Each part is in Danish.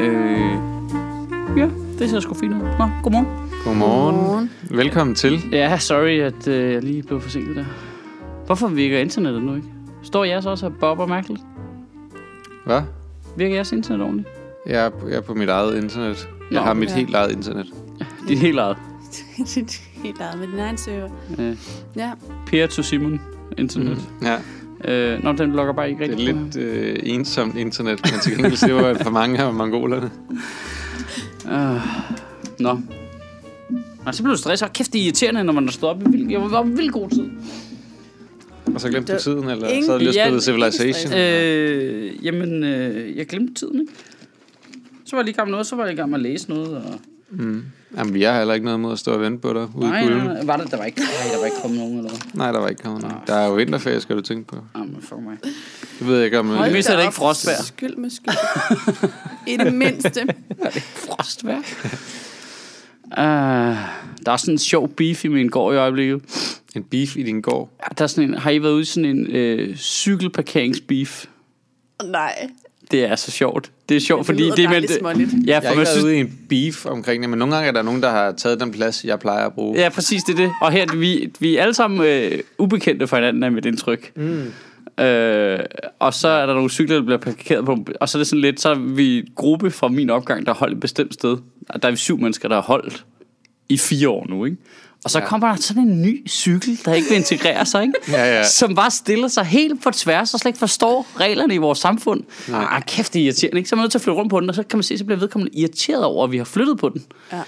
Øh, ja, det ser sgu fint ud. Nå, godmorgen. Godmorgen. Godmorgen. Velkommen til. Ja, sorry, at øh, jeg lige blev forsinket der. Hvorfor virker internettet nu ikke? Står jeres også og bobber mærkeligt? Hvad? Virker jeres internet ordentligt? Jeg er, på, jeg er på mit eget internet. Jeg Nå, har mit ja. helt eget internet. Dit helt eget. Helt eget med din egen server. Øh, Ja. Peer to Simon internet. Mm. Ja. Øh, nå, den logger bare ikke det er på lidt øh, ensomt internet, men til gengæld ser jeg for mange af mongolerne. her. Øh, nå. Og så blev du stresset. Kæft, det er irriterende, når man er stået op jeg var i vildt god tid. Og så glemte du Det- tiden, eller ingen- så havde du lige Ja, spillet Civilization. Øh, jamen, øh, jeg glemte tiden, ikke? Så var jeg lige i gang med noget, så var jeg i gang med at læse noget. Og... Mm. Jamen, vi har heller ikke noget mod at stå og vente på dig ude Nej, i kulden. nej, var der, der var ikke, nej, der var ikke kommet nogen, eller hvad? Nej, der var ikke kommet nogen. Der er jo vinterferie, skal du tænke på. Ah, men fuck mig. Det ved jeg ikke om... Det Øh, mindste er det ikke op. frostvejr. Skyld med skyld. I det mindste. Frostvær. Uh, der er sådan en sjov beef i min gård i øjeblikket. en beef i din gård. Ja, Der er sådan en, har I været ude i sådan en øh, cykelparkeringsbeef? Nej. Det er så sjovt. Det er sjovt, Det fordi det er dejligt småligt. Ja, Jeg har for ikke synes, ude i en beef omkring det, men nogle gange er der nogen, der har taget den plads, jeg plejer at bruge. Ja, præcis, det er det. Og her er vi, vi er alle sammen øh, ubekendte for hinanden af mit indtryk. Mm. Øh, og så er der nogle cykler, der bliver parkeret på, og så er det sådan lidt, så er vi gruppe fra min opgang, der har holdt et bestemt sted. Og der er vi syv mennesker, der har holdt i fire år nu, ikke? Og så ja. Kommer der sådan en ny cykel, der ikke vil integrere sig, ikke? Ja, ja. Som bare stiller sig helt på tværs og slet ikke forstår reglerne i vores samfund. Nej. Ah, kæft, det er irriterende, ikke? Så er man nødt til at flytte rundt på den, og så kan man se, så bliver vedkommende irriteret over, at vi har flyttet på den. Ja.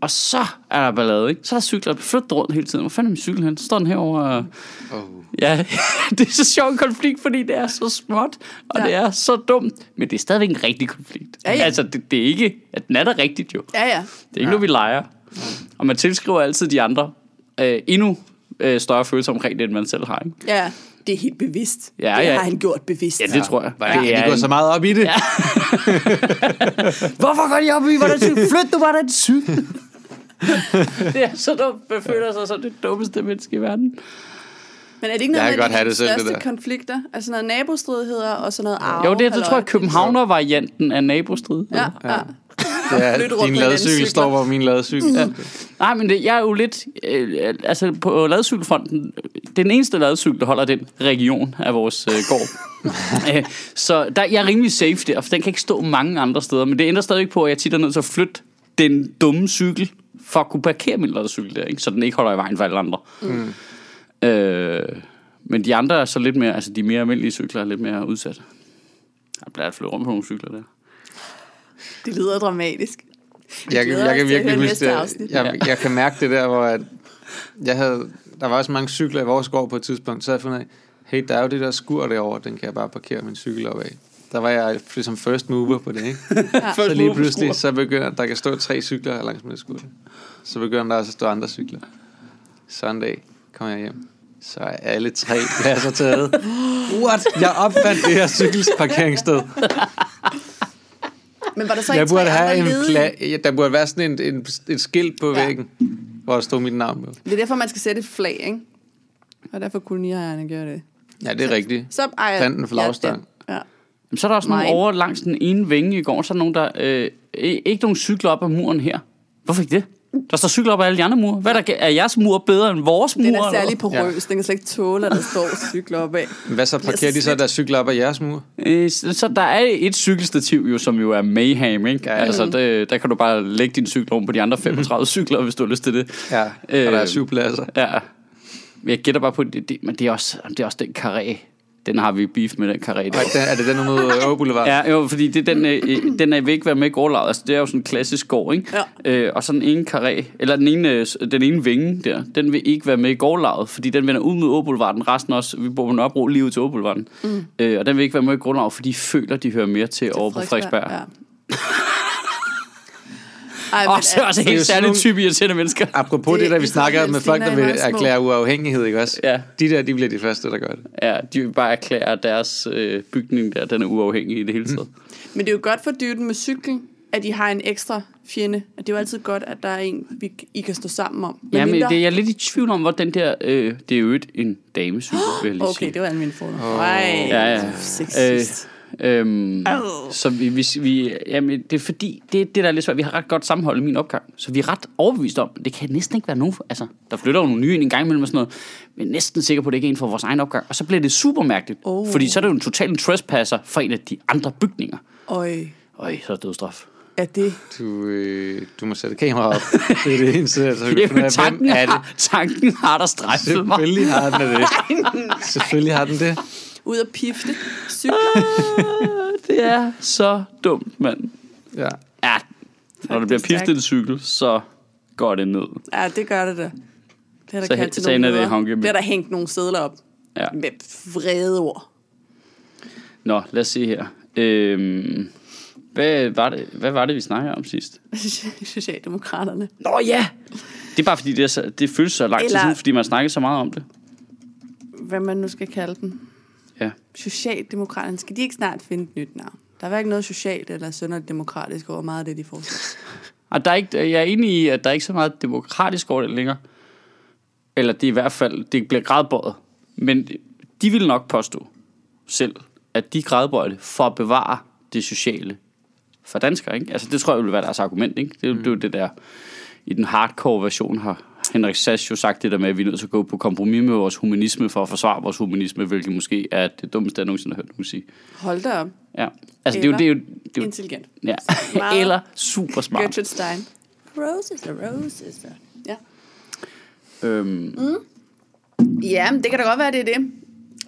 Og så er der ballade, ikke? Så er der cykler, der bliver flyttet rundt hele tiden. Hvor fanden er min cykel hen? Så står den herovre. og- Oh. Ja, det er så sjov en konflikt, fordi det er så småt, og ja. Det er så dumt. Men det er stadigvæk en rigtig konflikt. Ja, ja. Altså, det, det er ikke... At den er der rigtigt jo. Det Ja, ja. er ikke ja. noget, vi leger. Og man tilskriver altid de andre øh, endnu øh, større følelser omkring det, end man selv har, ikke? Ja, det er helt bevidst. Ja, det ja. har han gjort bevidst. Ja, det tror jeg. Hvordan Det er de gå en- så meget op i det? Ja. Hvorfor går de op i, hvordan cykel? Flyt du bare den cykel. det er så dumt. Man føler sig som det dummeste menneske i verden. Men er det ikke Jeg noget kan af godt have de det selv, det største der. konflikter? Altså noget nabostridigheder og sådan noget arv? Jo, det, er- det tror jeg er københavner-varianten af nabostrid. Ja, ja. Det er, Flytte rundt din på ladecykel står, hvor min ladecykel ja. Nej, men det, jeg er jo lidt... Øh, altså, på ladecykelfronten... Det er den eneste ladecykel, der holder den region af vores øh, gård. øh, så der, jeg er rimelig safe der, for den kan ikke stå mange andre steder. Men det ændrer stadig ikke på, at jeg tit er nødt til at flytte den dumme cykel, for at kunne parkere min ladecykel der, ikke? så den ikke holder i vejen for alle andre. Mm. Øh, men de andre er så lidt mere... Altså, de mere almindelige cykler er lidt mere udsat. Jeg bliver at flytte rundt på nogle cykler der. Det lyder dramatisk. jeg, jeg, os kan virkelig huske det. Jeg, jeg kan mærke det der, hvor at jeg havde, der var også mange cykler i vores gård på et tidspunkt, så havde jeg fundet af, hey, der er jo det der skur derovre, den kan jeg bare parkere min cykel op af. Der var jeg ligesom first mover på det, ikke? Så lige pludselig, så begynder der kan stå tre cykler langs med skur. Så begynder der også at stå andre cykler. Så en dag kommer jeg hjem. Så er alle tre pladser taget. What? Jeg opfandt det her cykelsparkeringssted. Men var der så Jeg ikke burde tre have andre en ledige? pla- ja, Der burde være sådan en, en, et skilt på Ja. væggen, hvor der stod mit navn på. Det er derfor, man skal sætte et flag, ikke? Og derfor koloniejerne gør det. Ja, det er rigtigt. Så ejer Plant en flagstang. Ja, ja. Jamen, så er der også nogle Mine. over langs den ene vinge i går, så er der nogen, der... Øh, ikke nogen cykler op ad muren her. Hvorfor ikke det? Der står cykler op ad alle de andre mure. Hvad er, der, er jeres mur bedre end vores mur? Den er særlig porøs. Den kan slet ikke tåle, at der står cykler op af. Men Hvad så parkerer så de så der cykler op ad jeres mur? Øh, så så der er et cykelstativ, jo, som jo er mayhem, ikke? Ja, ja. Altså, det, der kan du bare lægge din cykel oven på de andre 35 cykler, hvis du har lyst til det. Ja, og Øh, der er syv pladser. Ja. Men Jeg gætter bare på, det, det, men det er, også, det er også den karé. Den har vi beef med, den den, er det den mod Åge Boulevard? Ja, jo, fordi det, er den, øh, øh, den er vil ikke være med i gårdlaget. Altså, det er jo sådan en klassisk gård, ikke? Ja. Øh, og så den ene karé, eller den ene, øh, den ene vinge der, den vil ikke være med i gårdlaget, fordi den vender ud mod Åboulevarden. Resten også, vi bor på Nørrebro lige ud til Åboulevarden. Mm. Øh, og den vil ikke være med i gårdlaget, fordi de føler, de hører mere til, over på Frederiksberg. Ja. Ej, Og så er også det er jo helt særligt nogle- type irriterende mennesker. Apropos det, Det- der vi er snakker med folk, der vil er erklære uafhængighed, ikke også? Ja. De der, de bliver de første, der gør det. Ja, de vil bare erklære, at deres øh, bygning der, den er uafhængig i det hele taget. Men det er jo godt for dyden med cyklen, at de har en ekstra fjende. At det er jo altid godt, at der er en, vi, I kan stå sammen om. Ja, men mindre- det er jeg lidt i tvivl om, hvor den der... Øh, det er jo et en damecykel, vil jeg lige Okay, sige. det var alle mine fordomme. Åh. Nej, Ja, ja. sexist. Øhm, Au. så vi, vi, vi, jamen, det er fordi, det, det der er lidt svært, vi har ret godt sammenhold i min opgang, så vi er ret overbevist om, det kan næsten ikke være nogen, for- altså, der flytter jo nogle nye ind en gang imellem og sådan noget, men næsten sikker på, at det ikke er en for vores egen opgang, og så bliver det super mærkeligt, Oh. fordi så er det jo en total en trespasser for en af de andre bygninger. Øj, Øj, så er det dødstraf. er det... Du, øh, du må sætte kamera op. Det er det eneste, så vi kan finde hvem er det. har, tanken har der strejfet mig. Selvfølgelig har den det. Selvfølgelig har den det. Ud at pifte. Cykler. Det er så dumt, mand. Ja. Ja, når det bliver piftet en cykel, så går det ned. Ja, det gør det da. Det er der Så kaldt til så nogle det er der hængt nogle sædler op. Ja. Med vrede ord. Nå, lad os se her. Øhm, hvad, var det, hvad var det, vi snakkede om sidst? Socialdemokraterne. Nå ja! Det er bare fordi, det, er så, det føles så lang tid siden, fordi man snakker så meget om det. Hvad man nu skal kalde dem. Ja. Socialdemokraterne. Skal de ikke snart finde et nyt navn? Der er hverken noget socialt eller sønderligt demokratisk over meget af det, de foreslår. Og der er ikke, jeg er enig i, at der er ikke så meget demokratisk over det længere. Eller det er i hvert fald, det bliver gradbøjet. Men de vil nok påstå selv, at de gradbøjer det for at bevare det sociale for danskere. Ikke? Altså det tror jeg vil være deres argument. Ikke? Det, er jo- det er jo det der, i den hardcore version har Henrik Sass jo sagt det der med, at vi er nødt til at gå på kompromis med vores humanisme for at forsvare vores humanisme, hvilket måske er det dummeste, jeg nogensinde har hørt nogen sige. Hold da op. Ja. Altså det er jo, det er jo, det er jo Intelligent. ja. Eller super smart. Gertrude Stein. Roses og roses. Ja. Øhm, ja, men det kan da godt være, det er det.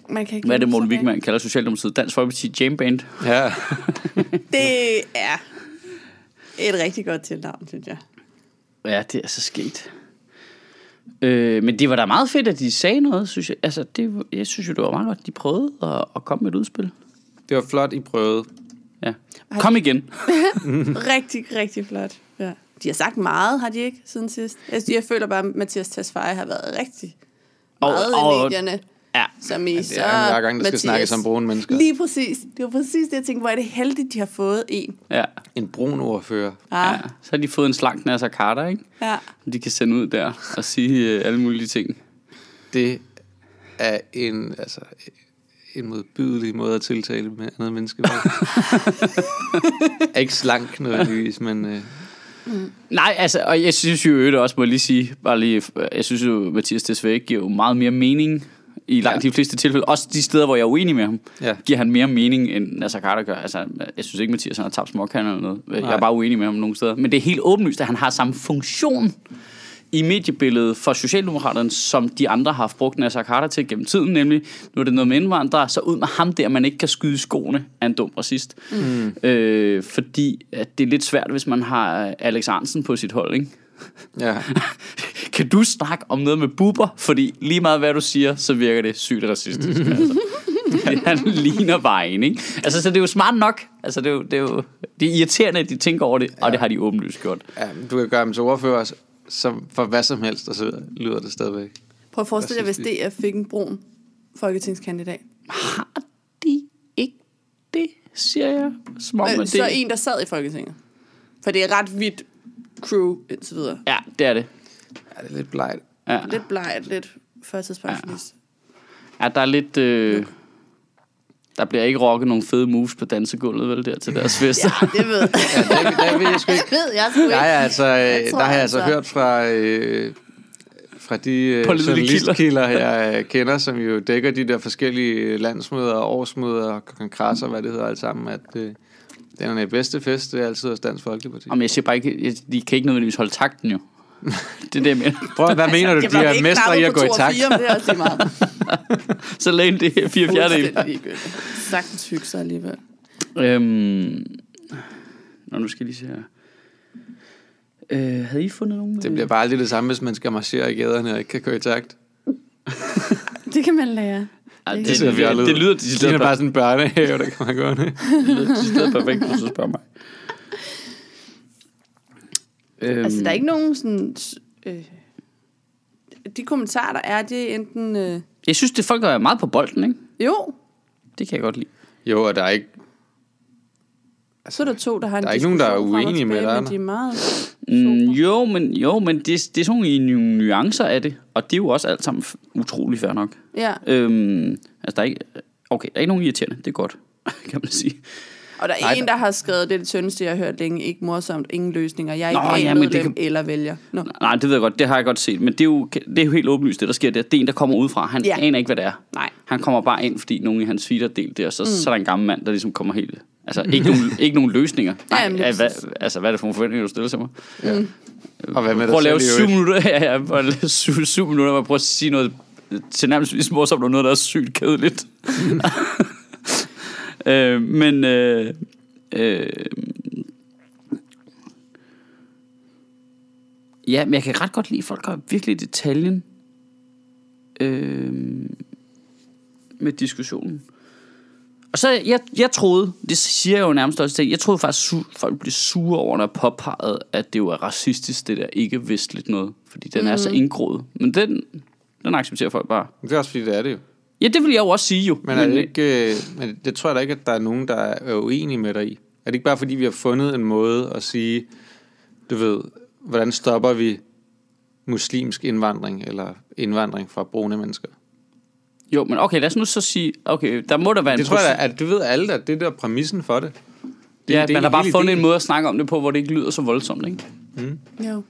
Man kan ikke Hvad er det, Morten Wigman kalder Socialdemokratiet? Dansk Folkeparti Jam Band. Ja. Det er et rigtig godt tilnavn, synes jeg. Ja, det er så sket. Øh, men det var da meget fedt, at de sagde noget, synes jeg. Altså, det, jeg synes jo, det var meget godt, de prøvede at, at komme med et udspil. Det var flot, I prøvede. Ja. Kom igen. Rigtig, rigtig flot. Ja. De har sagt meget, har de ikke, siden sidst? Jeg, jeg føler bare, at Mathias Tesfaye har været rigtig Og- meget og- i medierne. Ja. Som i, Det så er hver gang, der skal Mathias. snakkes om brune mennesker. Lige præcis. Det var præcis det, jeg tænkte, hvor er det heldigt, de har fået en. Ja. En brun ordfører. Ah, ja. Så har de fået en slank Nasser Carter, ikke? ja. De kan sende ud der og sige øh, alle mulige ting. Det er en, altså, en modbydelig måde at tiltale med andet menneske på. er ikke slank nødvendigvis, men øh, Nej, altså, og jeg synes jo øvrigt også, må jeg lige sige, bare lige, jeg synes jo, Mathias Tesfaye giver jo meget mere mening i langt Ja. de fleste tilfælde. Også de steder, hvor jeg er uenig med ham, Ja. giver han mere mening, end Nasser Carter gør. Altså, jeg synes ikke, Mathias han har tabt småkander eller noget. Jeg er bare uenig med ham nogle steder. Men det er helt åbenlyst, at han har samme funktion i mediebilledet for Socialdemokraterne, som de andre har haft brugt Nasser Carter til gennem tiden, nemlig, nu er det noget med indvandrere, så ud med ham der, man ikke kan skyde skoene af en dum racist. Mm. Øh, fordi at det er lidt svært, hvis man har Alex Arnsen på sit hold, ikke? ja. Kan du snakke om noget med buber? Fordi lige meget hvad du siger, så virker det sygt racistisk. altså. Han ligner bare en, ikke? Altså, så det er jo smart nok. Altså, det er jo, det er jo det er irriterende, at de tænker over det, og det har de åbenlyst gjort. ja. du kan gøre dem til ordfører som for hvad som helst, og så lyder det stadigvæk. Prøv at forestille dig, hvis. DF fik en brun folketingskandidat. Har de ikke det, siger jeg? Som om, Øh, at så det... en, der sad i Folketinget. For det er ret hvidt crew, indtil videre. Ja, det er det. Ja, det er lidt blegt. Ja, Lidt blegt, lidt førtidspensionist. ja der er lidt... Øh... Der bliver ikke rocket nogle fede moves på dansegulvet, vel, der til deres fester. Ja, det ved jeg. Ja, det, det ved jeg sgu ikke. Det ved jeg sgu ikke. Nej, altså, øh, tror der har jeg altså altså- hørt fra, øh, fra de øh, journalistkilder, jeg øh, kender, som jo dækker de der forskellige landsmøder, årsmøder og kongresser, hvad det hedder alt sammen, at øh, den er bedste fest, det er altid hos Dansk Folkeparti. Om jeg siger bare ikke, jeg- de kan ikke nødvendigvis holde takten jo. Det er det, jeg mener. Prøv, hvad mener du, Det de er mestre i at gå i takt? det er også lige meget. Så længe det er fire fjerdedel. Sagtens hygge sig alligevel. Øhm, nå, nu skal jeg lige se her. Øh, havde I fundet nogen? Det bliver bare aldrig det samme, hvis man skal marchere i gaderne og ikke kan gå i takt. Det kan man lære. Ej, det, det det, det, fjollet det, ud. lyder Det er bare bare sådan en børnehave, der kan man gå ned. det lyder decideret perfekt, hvis du spørger mig. Øhm, Altså, der er ikke nogen sådan... Øh, de kommentarer, der er, det er enten... Øh, Jeg synes, det folk, er meget på bolden, ikke? jo, Det kan jeg godt lide. Jo, og der er ikke... så er der to, der har en Der er ikke nogen, der er uenige med dig, Men de er meget... Mm, jo, men, jo, men det, det er sådan nogle nu- nuancer af det, og det er jo også alt sammen utrolig fair nok. Ja, Øhm, altså, der er ikke, okay, der er ikke nogen irriterende, det er godt. kan man sige. Og der er Nej, en, der har skrevet, det er det tyndeste, jeg har hørt længe, ikke morsomt, ingen løsninger. Jeg er Nå, ikke ja, ja, men det kan- eller vælger. Nå. Nej, det ved jeg godt, det har jeg godt set, men det er jo, det er jo helt åbenlyst, det der sker der. Det er en, der kommer udefra. Han Ja. ja. aner ikke, hvad det er. Nej. Han kommer bare ind, fordi nogen i hans feed har delt det, og så, mm. så er der en gammel mand, der ligesom kommer helt... Altså, ikke nogen, ikke nogen løsninger. Nej, Ja, men ja, hvad, altså, hvad er det for nogle forventninger, du stiller til mig? Og hvad med Prøv at lave syv minutter, ja, ja, prøv at lave syv, syv minutter, prøver at sige noget til nærmest morsomt, og noget, der er sygt kedeligt. øh, men, øh, øh, ja, men jeg kan ret godt lide, at folk går virkelig i detaljen øh, med diskussionen. Og så, jeg, jeg troede, det siger jeg jo nærmest også til, jeg troede faktisk, su- folk blev sure over, når jeg påpegede, at det jo er racistisk, det der ikke-vestligt noget. Fordi den mm. er så indgroet. Men den, den accepterer folk bare. Det er også fordi, det er det jo. Ja, det vil jeg jo også sige jo. Men, er det ikke, øh, men det tror jeg da ikke, at der er nogen, der er uenige med dig i. Er det ikke bare fordi, vi har fundet en måde at sige, du ved, hvordan stopper vi muslimsk indvandring, eller indvandring fra brune mennesker? Jo, men okay, lad os nu så sige, okay, der må der være en Det tror jeg at du ved alle, at det der er præmissen for det. det Ja, det er man har bare fundet ideen. en måde at snakke om det på, hvor det ikke lyder så voldsomt, ikke? Jo.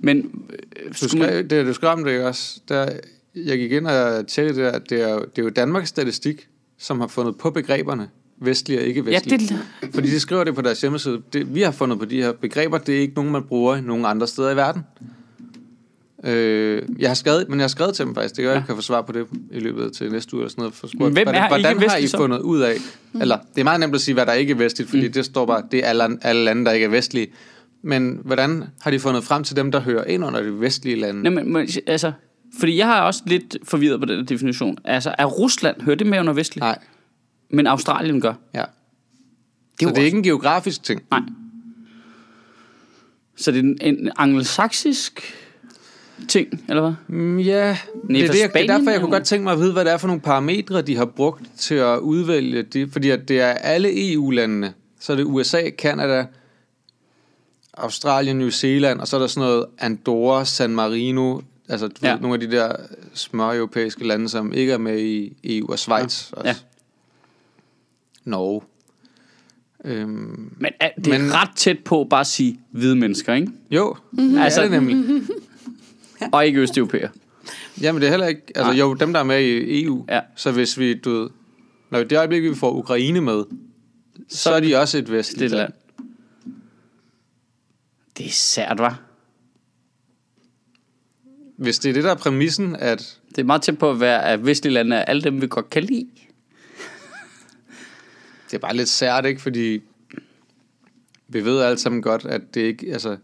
Men øh, Du skulle man, skrev, det, du skrev om det også. Der, jeg gik ind og tjekkede det der. Det er, det er jo Danmarks Statistik, som har fundet på begreberne vestlige og ikke ja, vestlige. det, Fordi de skriver det på deres hjemmeside. Det, vi har fundet på de her begreber. Det er ikke nogen, man bruger nogen andre steder i verden. Øh, jeg har skrevet, men jeg har skrevet til dem faktisk. Det kan være, jeg kan få svar på det i løbet af til næste uge eller sådan noget. For spurgt, Hvem er hvordan, hvordan har I så? fundet ud af? Eller, det er meget nemt at sige, hvad der ikke er vestligt, fordi mm. det står bare, det er alle, alle lande, der ikke er vestlige. Men hvordan har de fundet frem til dem, der hører ind under de vestlige lande? nej, men, men, altså, fordi jeg har også lidt forvirret på den her definition. Altså, er Rusland, hører det med under vestligt? Nej, Men Australien gør. ja. Det er så det er også- ikke en geografisk ting. Nej. Så det er en, en angelsaksisk ting, eller hvad? Mm, ja, Nej, det, er for det, jeg, det er Spanien derfor, er jeg kunne godt tænke mig at vide, hvad det er for nogle parametre, de har brugt til at udvælge det. Fordi at det er alle EU-landene. Så er det USA, Kanada, Australien, New Zealand, og så er der sådan noget Andorra, San Marino, altså du Ja. ved, nogle af de der små europæiske lande, som ikke er med i EU, og Schweiz ja. også. Ja. Norge. Øhm, Men er, det er Men- ret tæt på bare at sige hvide mennesker, ikke? jo, Mhm. det Altså- er det nemlig. Og ikke østeuropæer. Jamen det er heller ikke, altså Nej. jo, dem der er med i EU, Ja. så hvis vi, du ved, når det øjeblik, vi får Ukraine med, så, så er de også et vestligt Det land. land. Det er sært, var. Hvis det er det, der er præmissen, at Det er meget tæt på at være, at vestlige lande er alle dem, vi godt kan lide. det er bare lidt sært, ikke? Fordi vi ved alle sammen godt, at det ikke, altså,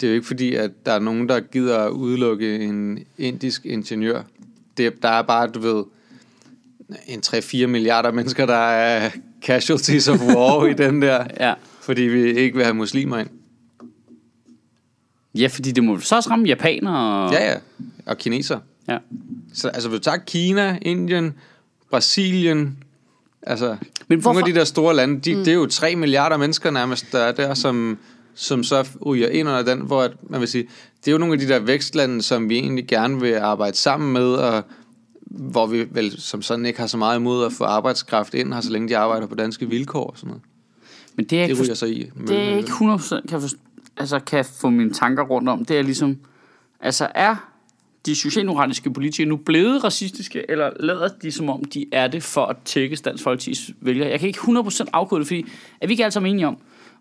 det er jo ikke fordi, at der er nogen, der gider at udelukke en indisk ingeniør. Det, der er bare, du ved, en 3-4 milliarder mennesker, der er casualties of war i den der, Ja. fordi vi ikke vil have muslimer ind. Ja, fordi det må så også ramme japanere. Og... Ja, ja. Og kineser. ja. Så altså, du tager Kina, Indien, Brasilien, altså, Men hvorfor- nogle af de der store lande, de, mm. det er jo 3 milliarder mennesker nærmest, der er der, som, som så ryger ind under den, hvor at, man vil sige, det er jo nogle af de der vækstlande, som vi egentlig gerne vil arbejde sammen med, og hvor vi vel som sådan ikke har så meget imod at få arbejdskraft ind her, så længe de arbejder på danske vilkår og sådan noget. Men det er Det ikke, ryger så i. det er ikke 100% kan, forst- altså, kan få mine tanker rundt om. Det er ligesom, altså er de socialdemokratiske politikere nu blevet racistiske, eller lader de som om, de er det for at tække Dansk Folkeparti's vælgere? Jeg kan ikke 100% afkode det, fordi er vi ikke alle sammen enige om,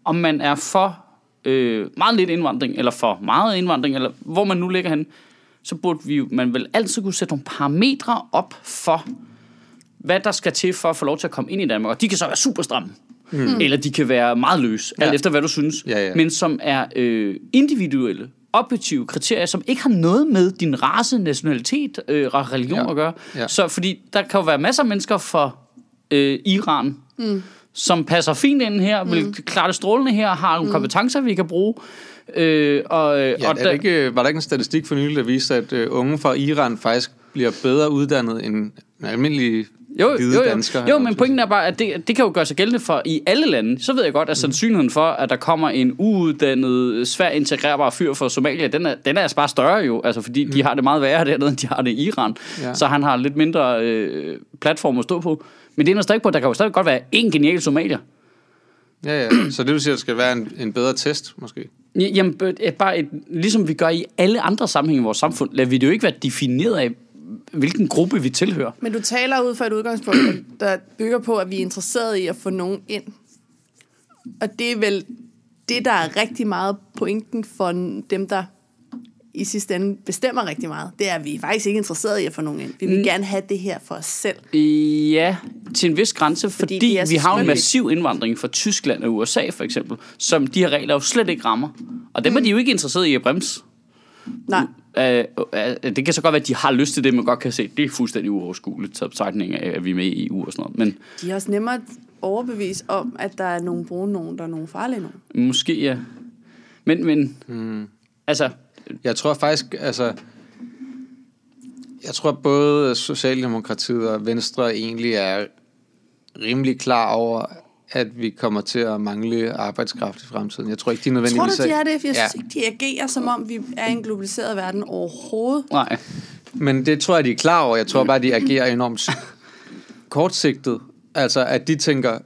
om man er for øh, meget lidt indvandring, eller for meget indvandring, eller hvor man nu ligger hen, så burde vi man vel altid kunne sætte nogle parametre op for, hvad der skal til for at få lov til at komme ind i Danmark. Og de kan så være super stramme. Mm. Eller de kan være meget løse, ja. alt efter hvad du synes. Ja, ja. Men som er øh, individuelle, objektive kriterier, som ikke har noget med din race, nationalitet, øh, religion Ja. at gøre. Ja. Så fordi der kan jo være masser af mennesker fra øh, Iran, mm. som passer fint ind her, vil klare det strålende her, har nogle kompetencer, vi kan bruge. Øh, og, øh, Ja, og er det ikke, var der ikke en statistik for nylig, der viste, at uh, unge fra Iran faktisk bliver bedre uddannet end almindelige Jo, hvide jo, jo. danskere. jo, men pointen er bare, at det, det kan jo gøre sig gældende for i alle lande. Så ved jeg godt, at sandsynligheden for, at der kommer en uuddannet, svært integrerbar fyr fra Somalia, den er, den er altså bare større jo. Altså, fordi mm. de har det meget værre dernede, end de har det i Iran. Ja. Så han har lidt mindre øh, platform at stå på. Men det ender stadig på, at der kan jo stadig godt være en genial somalier. Ja, ja. Så det vil sige, at der skal være en, en bedre test, måske? Jamen, bare et, ligesom vi gør i alle andre sammenhænge i vores samfund, lader vi det jo ikke være defineret af, hvilken gruppe vi tilhører. Men du taler ud fra et udgangspunkt, der bygger på, at vi er interesserede i at få nogen ind. Og det er vel det, der er rigtig meget pointen for dem, der i sidste ende bestemmer rigtig meget. Det er, at vi er faktisk ikke interesserede i at få nogen ind. Vi vil Mm. gerne have det her for os selv. Ja, til en vis grænse, fordi, fordi vi har en massiv indvandring fra Tyskland og USA for eksempel, som de her regler jo slet ikke rammer. Og dem er de jo ikke interesseret i at bremse. Nej, Uh, uh, det kan så godt være, at de har lyst til det, men godt kan se, at det er fuldstændig uoverskueligt, så betragtning af, at vi er med i EU og sådan noget. Men de er også nemmere overbevist om, at der er nogle brune nogen, der er nogle farlige nogen. måske ja. Men, men mm. altså, Jeg tror faktisk, altså... Jeg tror både Socialdemokratiet og Venstre egentlig er rimelig klar over, at vi kommer til at mangle arbejdskraft i fremtiden. Jeg tror ikke, de Tror nødvendigvis... du, de er det? For jeg ja. synes ikke, de agerer, som om vi er i en globaliseret verden overhovedet. nej. Men det tror jeg, de er klar over. Jeg tror bare, de agerer enormt kortsigtet. Altså, at de tænker,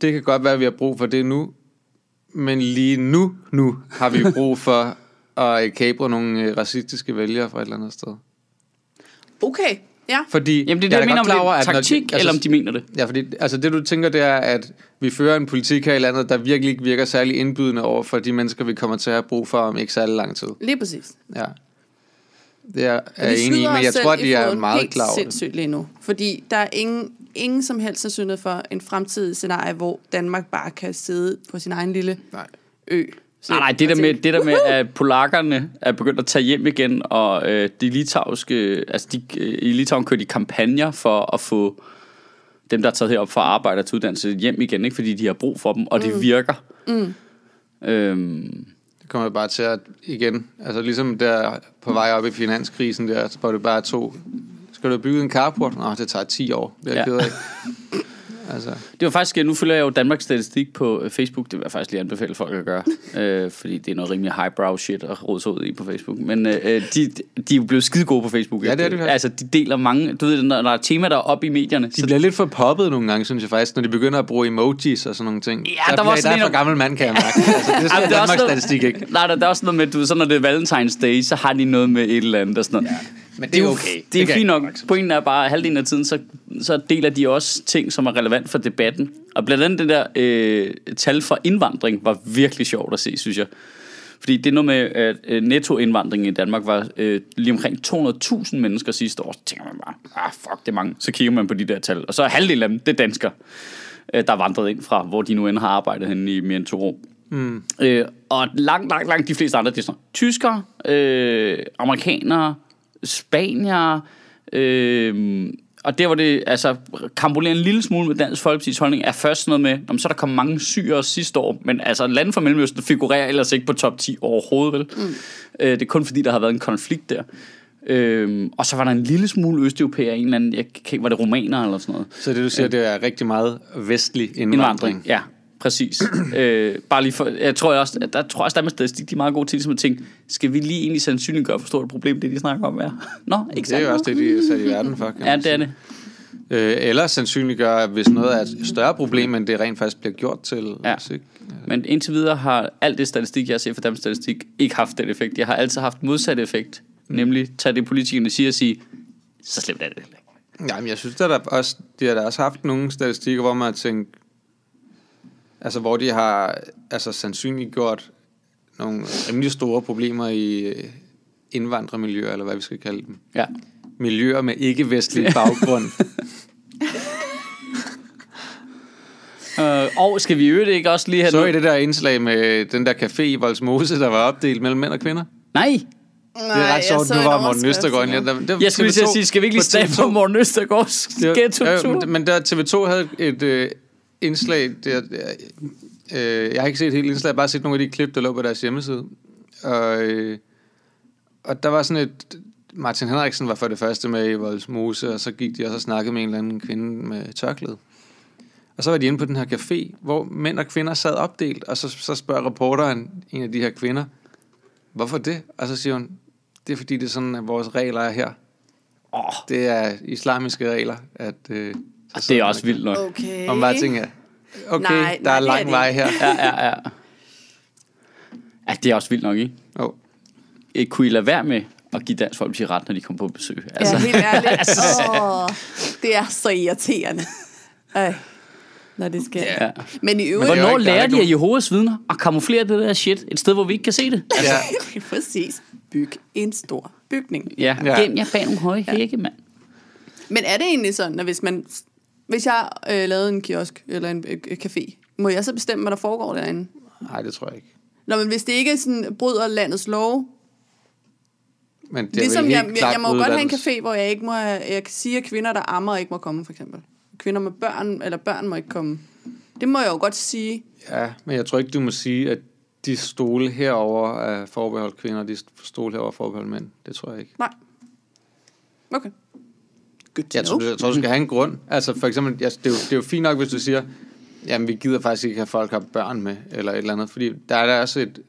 det kan godt være, at vi har brug for det nu, men lige nu, nu har vi brug for at kabre nogle øh, racistiske vælgere fra et eller andet sted. Okay, ja. Fordi Jamen det er det, er jeg, mener, om klar det over, er at når de- taktik, altså, eller om de mener det. Ja, fordi altså det du tænker, det er, at vi fører en politik her i landet, der virkelig ikke virker særlig indbydende over for de mennesker, vi kommer til at have brug for om ikke særlig lang tid. Lige præcis. Ja. Det er, er jeg enig i, men jeg tror, de er meget klar over det. sindssygt lige nu. Fordi der er ingen, ingen som helst sandsynlighed for en fremtidig scenarie, hvor Danmark bare kan sidde på sin egen lille Nej. ø. Nej, nej, det der, med, det der med, at polakkerne er begyndt at tage hjem igen, og øh, de litauiske, altså de, øh, i Litauen kører de kampagner for at få dem, der er taget herop for at arbejde og til uddannelse hjem igen, ikke? fordi de har brug for dem, og det virker. Mm. Øhm, Det kommer bare til at, igen, altså ligesom der på vej op i finanskrisen der, hvor det bare tog, skal du bygge en carport? Nå, det tager 10 år. Det er jeg Ja. ked af. Altså, det var faktisk, nu følger jeg jo Danmarks Statistik på øh, Facebook, det vil jeg faktisk lige anbefale folk at gøre, øh, fordi det er noget rimelig highbrow shit at rode sig ud i på Facebook. Men øh, de, de er jo blevet skide gode på Facebook. Ja, det er ikke? de faktisk. Altså, de deler mange, du ved, når der er temaer, der er oppe i medierne, de bliver lidt for poppet nogle gange, synes jeg faktisk, når de begynder at bruge emojis og sådan nogle ting. Ja, der, der var også der er for gammel mand, kan jeg mærke. Altså, det Jamen, det er også Danmarks noget- statistik ikke. Nej, der, der er også noget med, du så når det er Valentine's Day, så har de noget med et eller andet og sådan noget. Ja, men det er er okay. Det er Det kan fint nok. Pointen er bare, at halvdelen af tiden, så, så deler de også ting, som er relevant for debatten. Og blandt andet det der øh, tal for indvandring var virkelig sjovt at se, synes jeg. Fordi det er noget med, at øh, nettoindvandringen i Danmark var øh, lige omkring 200.000 mennesker sidste år. Så tænker man bare, ah fuck, det er mange. Så kigger man på de der tal. Og så er halvdelen af dem, det er danskere, øh, der er vandret ind fra, hvor de nu end har arbejdet henne i mere end to år. Mm. Øh, og langt, langt, langt de fleste andre, det er sådan tyskere, øh, amerikanere, spanier, øh, og der hvor det altså kambulerer en lille smule med Dansk Folkeparti's holdning, er først noget med, om så er der kom mange syre sidste år, men altså lande fra Mellemøsten figurerer ellers ikke på top 10 overhovedet, vel? Mm. Øh, det er kun fordi, der har været en konflikt der. Øhm, og så var der en lille smule østeuropæer, en eller anden, jeg kan var det romaner eller sådan noget? Så det du siger, det er rigtig meget vestlig indvandring. Indvandring, ja, præcis. øh, bare lige for, jeg tror også, at der tror jeg også, der er med statistik, de er meget gode til ligesom at tænke, skal vi lige egentlig sandsynliggøre, hvor stort et problem det, de snakker om er? Nå, ikke Det er jo også det, de er sat i verden for, kan Ja, det er det. Øh, eller sandsynliggøre, hvis noget er et større problem, end det rent faktisk bliver gjort til. Ja. Ikke- Men indtil videre har alt det statistik, jeg set fra Danmarks Statistik, ikke haft den effekt. Jeg har altid haft modsatte effekt. Mm. Nemlig tage det, politikerne siger og sige, så slemt er det heller ikke. Jamen, jeg synes, der er der også, de har da også haft nogle statistikker, hvor man har tænkt, altså hvor de har altså sandsynliggjort nogle rimelig store problemer i øh, indvandrermiljøer, eller hvad vi skal kalde dem. Ja. Miljøer med ikke-vestlig baggrund. Øh, og skal vi i øvrigt ikke også lige have Så I det der indslag med den der café i Voldsmose, der var opdelt mellem mænd og kvinder? Nej, Det er ret sjovt, nu var Morten Østergaard Ja. Der- der- jeg skulle lige til at TV2 sige, skal vi ikke lige på stave TV2 på Morten Østergaards Det ghetto-tur? ja, men- Men der TV2 havde et øh, indslag, der, øh, jeg har ikke set hele indslaget, jeg har bare set nogle af de klip, der lå på deres hjemmeside. Og, øh, og der var sådan et Martin Henriksen var for det første med i Voldsmose, og så gik de også og snakkede med en eller anden kvinde med tørklæde. Og så var de inde på den her café, hvor mænd og kvinder sad opdelt, og så, så spørger reporteren en af de her kvinder, hvorfor det? Og så siger hun, det er fordi, det er sådan, at vores regler er her. Åh, Det er islamiske regler, at... Øh, så det er også og- vildt nok. Okay. Og man bare tænker, okay, Nej, der nej, er er lang det vej her. Ja, ja, ja. Ja, det er også vildt nok, ikke? Oh. Ikke kunne I lade være med at give Dansk Folkeparti ret, når de kom på besøg? Altså. Ja, helt ærligt. oh, det er så irriterende. Ej, når det sker. Ja. Men i det øvrigt... er jo Hvornår er lærer de af Jehovas vidner at kamuflere det der shit et sted, hvor vi ikke kan se det? Altså, Ja. Præcis. Byg en stor bygning. ja, Ja. gem jer bag nogle høje hække, mand. Men er det egentlig sådan, at hvis man... Hvis jeg øh, lavede en kiosk eller en øh, café, må jeg så bestemme, hvad der foregår derinde? Nej, det tror jeg ikke. Nå, men hvis det ikke sådan bryder landets lov, Men det ligesom vil jeg, jeg, jeg må godt have en café, hvor jeg ikke må have, jeg kan sige, at kvinder, der ammer, ikke må komme, for eksempel. Kvinder med børn, eller børn må ikke komme. Det må jeg jo godt sige. Ja, men jeg tror ikke, du må sige, at de stole herover er forbeholdt kvinder, og de stole herover er forbeholdt mænd. Det tror jeg ikke. Nej. Okay. Good to Jeg tror, know. du, jeg tror, du skal have en grund. Altså for eksempel, jeg, det, er jo, det er jo fint nok, hvis du siger, jamen vi gider faktisk ikke have folk har børn med, eller et eller andet. Fordi der er der også et,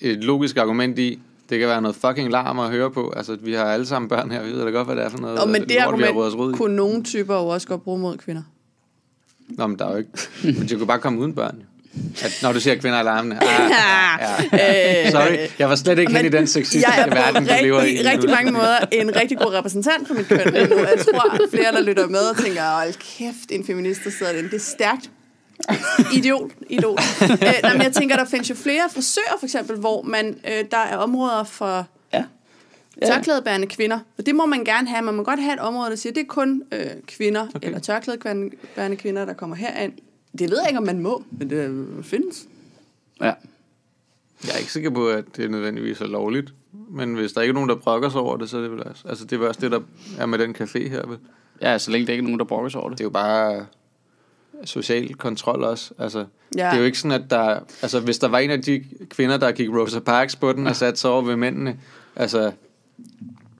et logisk argument i, det kan være noget fucking larm at høre på. Altså, vi har alle sammen børn her, vi ved da godt, hvad det er for noget. Og men lort, det argument i. kunne nogle typer jo også godt bruge mod kvinder. Nå, men der er jo ikke... Men de kunne bare komme uden børn, jo. At, når du siger kvinder er larmende. Ah, ja. Sorry, jeg var slet ikke hen i den sexistiske jeg er på verden, du lever i. rigtig, rigtig mange måder en rigtig god repræsentant for mit køn nu. Jeg tror, flere, der lytter med og tænker, hold kæft, en feminist, der sidder den. Det er stærkt. Idiot. Idol. øh, nej, men jeg tænker, der findes jo flere frisører, for eksempel, hvor man, øh, der er områder for Ja. tørklædebærende kvinder. Og det må man gerne have. Man må godt have et område, der siger, det er kun øh, kvinder okay. eller tørklædebærende kvinder, der kommer herind. Det ved jeg ikke, om man må, men det øh, findes. Ja. Jeg er ikke sikker på, at det nødvendigvis er lovligt. Men hvis der ikke er nogen, der brokker sig over det, så er det vel også... Altså, det er vel også det, der er med den café her. Vel? ja, så længe der ikke er nogen, der brokker sig over det. Det er jo bare social kontrol også. Altså, Ja. Det er jo ikke sådan, at der... Altså, hvis der var en af de kvinder, der gik Rosa Parks på den og satte sig over ved mændene, altså...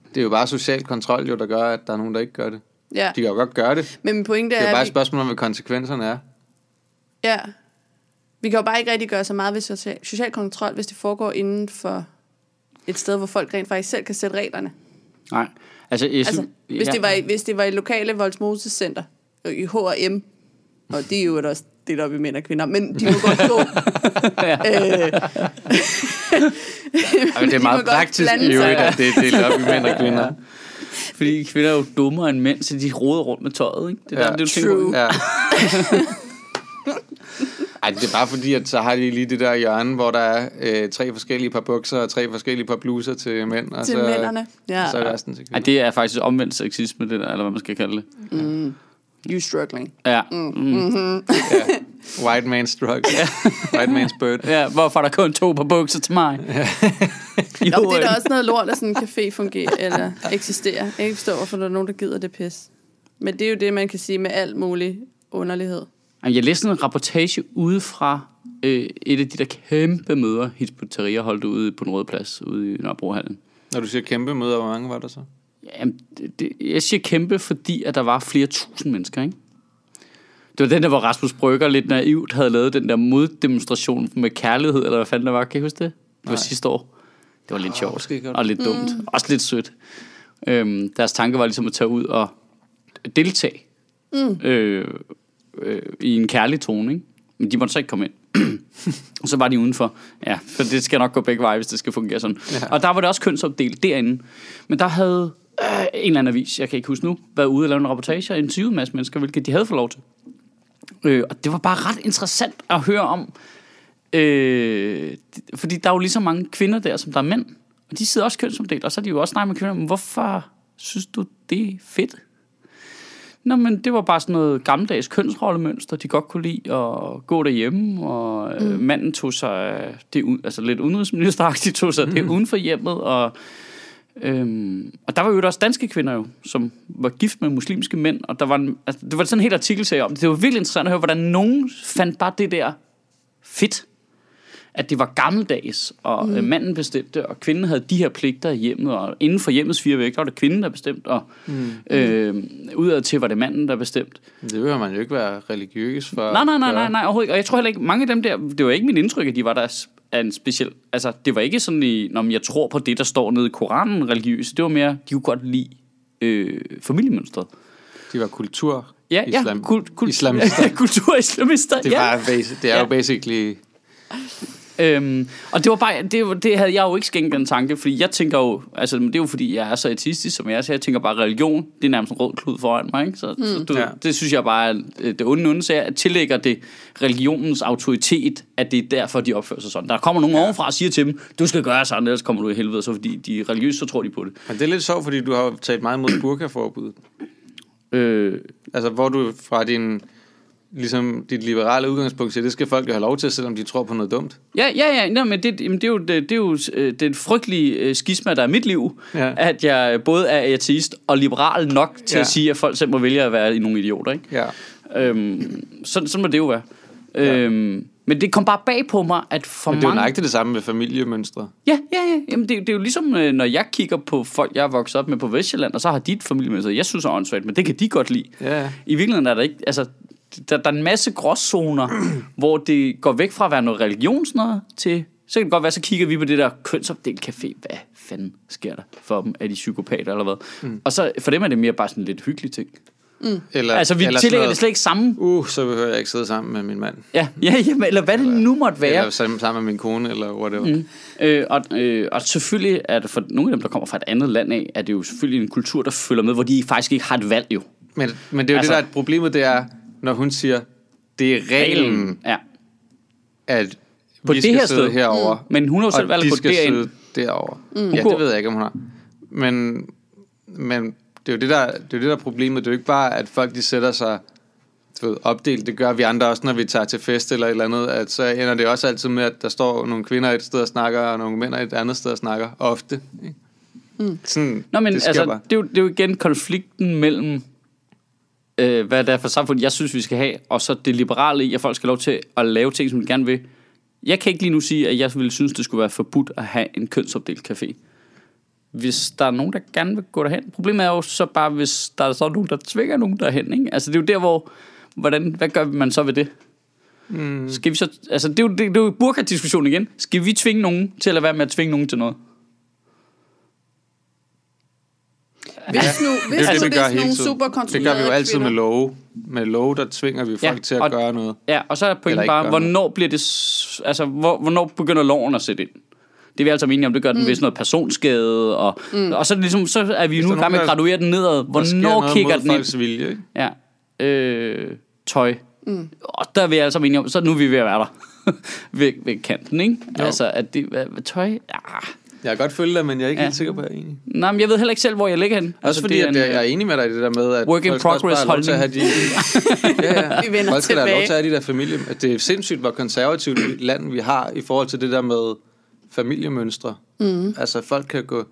Det er jo bare social kontrol, jo, der gør, at der er nogen, der ikke gør det. Ja. De kan jo godt gøre det. Men min pointe Det er er, jo bare et spørgsmål om, hvad konsekvenserne er. Ja, vi kan jo bare ikke rigtig gøre så meget ved social, social kontrol, hvis det foregår inden for et sted, hvor folk rent faktisk selv kan sætte reglerne. Nej. Altså, jeg Altså, hvis, det var, i- hvis det var i lokale Voldsmose Center, øh, i H&M, og det er jo også det der vi mænd og kvinder, men de må godt gå. øh, Ej, men det De er må meget praktisk i øvrigt, at det er delt op i mænd og kvinder. Fordi kvinder er jo dummere end mænd, så de roder rundt med tøjet, ikke? Det er Ja. der, det, du tænker på. True. Ja. Ej, det er bare fordi, at så har de lige det der hjørne, hvor der er øh, tre forskellige par bukser og tre forskellige par bluser til mænd. Og til så, mændene. Ja. Så er resten til Ej, kvinder. det er faktisk omvendt sexisme, det der, eller hvad man skal kalde det. You struggling. Ja. Mm. Ja. White man struggle. White man's bird. ja. Hvorfor er der kun to på bukser til mig? Nå, men det er da også noget lort, at sådan en café fungerer, eller eksisterer. Jeg kan ikke forstå, hvorfor der er nogen, der gider det pis. Men det er jo det, man kan sige med alt mulig underlighed. Jeg læste en reportage ude fra øh, et af de der kæmpe møder, Hizbut-Tahrir holdt ude på den røde plads, ude i Nørrebrohallen. Når du siger kæmpe møder, hvor mange var der så? Jamen, det, det, jeg siger kæmpe, fordi at der var flere tusind mennesker, ikke? Det var den der, hvor Rasmus Brygger lidt naivt havde lavet den der moddemonstration med kærlighed, eller hvad fanden det var. Kan I huske det? Det var Nej. sidste år. Det var lidt sjovt, måske godt. og lidt dumt. Også lidt sødt. Øhm, deres tanke var ligesom at tage ud og deltage mm. øh, øh, i en kærlig tone, ikke? Men de måtte så ikke komme ind. og så var de udenfor. Ja, for det skal nok gå begge veje, hvis det skal fungere sådan. Ja. Og der var det også kønsopdelt derinde. Men der havde øh, en eller anden avis, jeg kan ikke huske nu, været ude og lave en reportage og interviewet en masse mennesker, hvilket de havde fået lov til. Øh, og det var bare ret interessant at høre om, øh, fordi der er jo lige så mange kvinder der, som der er mænd. Og de sidder også kønsopdelt, og så er de jo også snakket med kvinder, men hvorfor synes du, det er fedt? Nå, men det var bare sådan noget gammeldags kønsrollemønster, de godt kunne lide at gå derhjemme, og mm. manden tog sig det, altså lidt udenrigsministeragtigt, tog sig mm. det uden for hjemmet, og, øhm, og der var jo også danske kvinder jo, som var gift med muslimske mænd, og der var en, altså, det var sådan en hel artikelserie om det. Det var virkelig interessant at høre, hvordan nogen fandt bare det der fedt. At det var gammeldags, og mm. manden bestemte, og kvinden havde de her pligter i hjemmet, og inden for hjemmets fire vægge, der var det kvinden, der bestemte, og mm. øh, udad til var det manden, der bestemte. Det behøver man jo ikke være religiøs for. Nej, nej, nej, nej, nej, overhovedet ikke. Og jeg tror heller ikke, mange af dem der, det var ikke mit indtryk, at de var der af en speciel, altså det var ikke sådan i, når jeg tror på det, der står nede i Koranen religiøst, det var mere, de kunne godt lide øh, familiemønstret. De var kultur. Ja, islam, ja, kul, kul, islamister. kulturislamister, Det, ja. var basi- det er Ja. jo basically... Øhm, og det var bare, det, var- det havde jeg jo ikke skænkt den tanke, fordi jeg tænker jo, altså det er jo fordi, jeg er så ateistisk som jeg er, så jeg tænker bare, religion, det er nærmest en rød klud foran mig, ikke? Så, mm. så du, Ja. det synes jeg bare øh, det onde onde, så jeg tillægger det religionens autoritet, at det er derfor, de opfører sig sådan. Der kommer nogen ja. ovenfra og siger til dem, du skal gøre sådan, ellers kommer du i helvede, så fordi de er religiøse, så tror de på det. Men det er lidt sjovt, fordi du har talt meget imod burkaforbud. Øh, Altså, hvor du fra din, ligesom dit liberale udgangspunkt siger, det skal folk jo have lov til, selvom de tror på noget dumt. Ja, ja, ja, nej, men det, jamen, det er jo, det, det er jo øh, den frygtelige øh, skisma, der er i mit liv, Ja. at jeg både er ateist og liberal nok til Ja. at sige, at folk selv må vælge at være nogle idioter, ikke? Ja. Øhm, sådan, sådan må det jo være. Ja. Øhm, men det kom bare bag på mig, at for Men det er jo mange... nøjagtigt det samme med familiemønstre. Ja, ja, ja. Jamen, det, det er jo ligesom, øh, når jeg kigger på folk, jeg er vokset op med på Vestjylland, og så har dit familiemønster, jeg synes er åndssvagt, men det kan de godt lide. Ja. I virkeligheden er der ikke, altså, der, der er en masse gråzoner, hvor det går væk fra at være noget religionsnød til, så kan det godt være, så kigger vi på det der kønsopdelt café. Hvad fanden sker der for dem? Er de psykopater eller hvad? Mm. Og så for dem er det mere bare sådan en lidt hyggelig ting. Eller, Altså, vi eller tillægger det slet ikke samme. Uh, så behøver jeg ikke sidde sammen med min mand. Ja, ja, jamen, eller hvad det nu måtte være. Eller sammen sammen med min kone, eller whatever. Mm. Øh, og, øh, og selvfølgelig er det for nogle af dem, der kommer fra et andet land af, er det jo selvfølgelig en kultur, der følger med, hvor de faktisk ikke har et valg jo. Men, men det er jo Altså- det, der er problemet, det er, når hun siger, det er reglen, Ja. at På vi det skal her sidde sted. herovre. Mm. Men hun har jo selv valgt de gå skal derind. sidde derovre. Mm. Ja, det ved jeg ikke, om hun har. Men, men det er jo det, der, det er jo det, der er problemet. Det er jo ikke bare, at folk de sætter sig du ved, opdelt. Det gør vi andre også, når vi tager til fest eller et eller andet. At så ender det også altid med, at der står nogle kvinder et sted og snakker, og nogle mænd et andet sted og snakker. Ofte. Ikke? Mm. Sådan, Nå, men det altså, bare. det er, jo, det er jo igen konflikten mellem, øh, hvad det er for samfund, jeg synes, vi skal have, og så det liberale i, at folk skal lov til at lave ting, som de gerne vil. Jeg kan ikke lige nu sige, at jeg ville synes, det skulle være forbudt at have en kønsopdelt café. Hvis der er nogen, der gerne vil gå derhen. Problemet er jo så bare, hvis der er så nogen, der tvinger nogen derhen. Ikke? Altså, det er jo der, hvor... Hvordan, hvad gør man så ved det? Mm. Skal vi så, altså, det er jo, det, det er jo burka-diskussion igen. Skal vi tvinge nogen til at lade være med at tvinge nogen til noget? Hvis nu, hvis Det er nu det, vi det er gør hele tiden. Det gør vi jo altid kvinder. med love. Med love, der tvinger vi folk Ja, til at og- gøre noget. Ja, og så er pointen bare, hvornår bliver det, altså, hvor, hvornår begynder loven at sætte ind? Det er vi altså enige om, det gør den, mm. hvis noget personskade, og, mm. og så, er ligesom, så er vi nu i gang med at graduere den nedad. Hvornår kigger den ind? vilje, ikke? Ja. Øh, tøj. Mm. Og der er vi altså enige om, så nu er vi ved at være der. ved, ved kanten, ikke? Jo. Altså, at det, hvad, tøj? Ja. Jeg kan godt følge dig, men jeg er ikke Ja. helt sikker på, at jeg er enig. Nej, men jeg ved heller ikke selv, hvor jeg ligger hen. Også fordi, det er at en, jeg, er enig med dig i det der med, at Work in progress lov til at have de... ja, ja. Vi vender folk skal da have lov tilbage. til at have de der familie... At det er sindssygt, hvor konservativt land vi har i forhold til det der med familiemønstre. Mm. Altså, folk kan gå...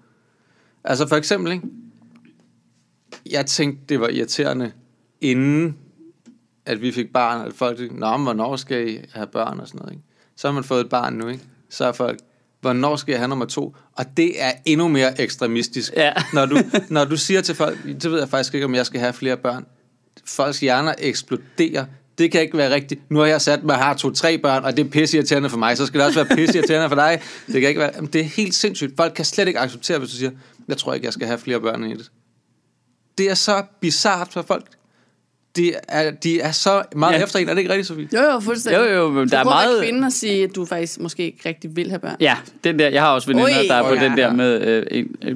Altså, for eksempel, ikke? Jeg tænkte, det var irriterende, inden at vi fik barn, at folk tænkte, Nå, men hvornår skal I have børn og sådan noget, ikke? Så har man fået et barn nu, ikke? Så er folk, hvornår skal jeg have nummer to? Og det er endnu mere ekstremistisk. Ja. Når, du, når du siger til folk, det ved jeg faktisk ikke, om jeg skal have flere børn. Folks hjerner eksploderer. Det kan ikke være rigtigt. Nu har jeg sat mig har to-tre børn, og det er pisseirriterende for mig, så skal det også være pisseirriterende for dig. Det kan ikke være... Jamen, Det er helt sindssygt. Folk kan slet ikke acceptere, hvis du siger, jeg tror ikke, jeg skal have flere børn end et. Det er så bizart for folk. De er, de er så meget Ja. efter en. Er det ikke rigtigt, Sofie? Jo, jo, fuldstændig. Jo, jo, men Så der er at meget- kvinde og sige, at du faktisk måske ikke rigtig vil have børn. Ja, den der, jeg har også veninder, Ui. der er på Ui, den ja. der med øh, en øh,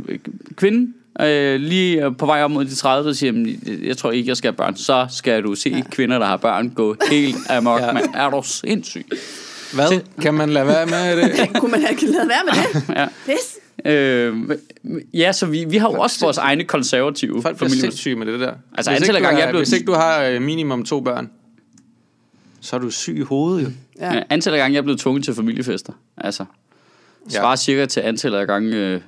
kvinde, øh, lige øh, på vej op mod de 30, der siger, "Jamen, jeg tror ikke, jeg skal have børn. Så skal du se ja. kvinder, der har børn, gå helt amok. ja. Man, er du sindssyg? Hvad? Kan man lade være med det? Kunne man have lavet være med det? Ja. Pis. Øh, ja, så vi, vi har jo også vores egne konservative Folk bliver familie. sindssyge med det der. Altså, hvis antallet ikke af gange, er- jeg blevet- Hvis ikke du har øh, minimum to børn, så er du syg i hovedet, jo. Ja. Ja. Antallet af gange, jeg er blevet tvunget til familiefester. Altså, svarer ja. cirka til antallet af gange, øh,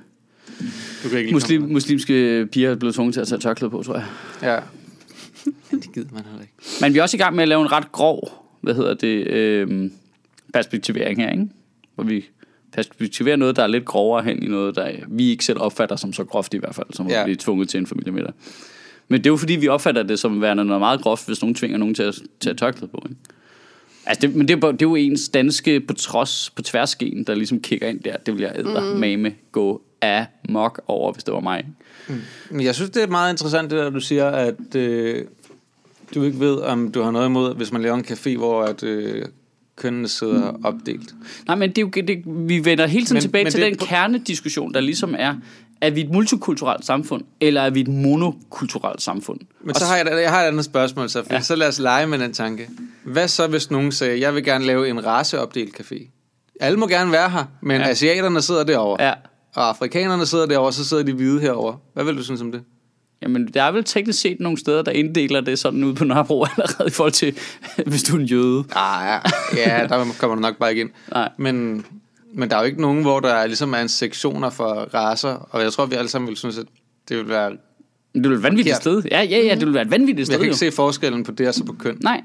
Du kan ikke muslim, muslimske piger er blevet tvunget til at tage tørklæde på, tror jeg. Ja. det gider man heller ikke. Men vi er også i gang med at lave en ret grov, hvad hedder det, øh, perspektivering her, ikke? hvor vi perspektiverer noget, der er lidt grovere hen i noget, der vi ikke selv opfatter som så groft i hvert fald, som Ja. vi er tvunget til en familiemiddag. Men det er jo fordi, vi opfatter det som værende noget meget groft, hvis nogen tvinger nogen til at tage tørklæde på. Ikke? Altså det, men det er, det er jo ens danske på trods, på tværsken, der ligesom kigger ind der. Det vil jeg æder mm. mame gå af mok over, hvis det var mig. Men jeg synes, det er meget interessant, det der, du siger, at øh, du ikke ved, om du har noget imod, hvis man laver en café, hvor at, øh, kønnene sidder opdelt. Nej, men det er jo, det, vi vender hele tiden Men- tilbage men til det- den kernediskussion, der ligesom er, er vi et multikulturelt samfund, eller er vi et monokulturelt samfund? Men så har jeg, jeg har et andet spørgsmål, så, ja. Så lad os lege med den tanke. Hvad så, hvis nogen sagde, jeg vil gerne lave en raceopdelt café? Alle må gerne være her, men. Ja. asiaterne sidder derovre, Ja. og afrikanerne sidder derovre, så sidder de hvide herovre. Hvad vil du synes om det? Jamen, der er vel teknisk set nogle steder, der inddeler det sådan ud på Nørrebro allerede i forhold til, hvis du er en jøde. Ah, ja, ja, der kommer du nok bare ikke ind. Nej. Men, men der er jo ikke nogen, hvor der er, ligesom er en sektioner for racer, og jeg tror, vi alle sammen vil synes, at det vil være... Det vil være et vanvittigt Forkert. sted. Ja, ja, ja, det vil være et vanvittigt Jeg sted kan ikke jo. se forskellen på det og så på køn. Nej,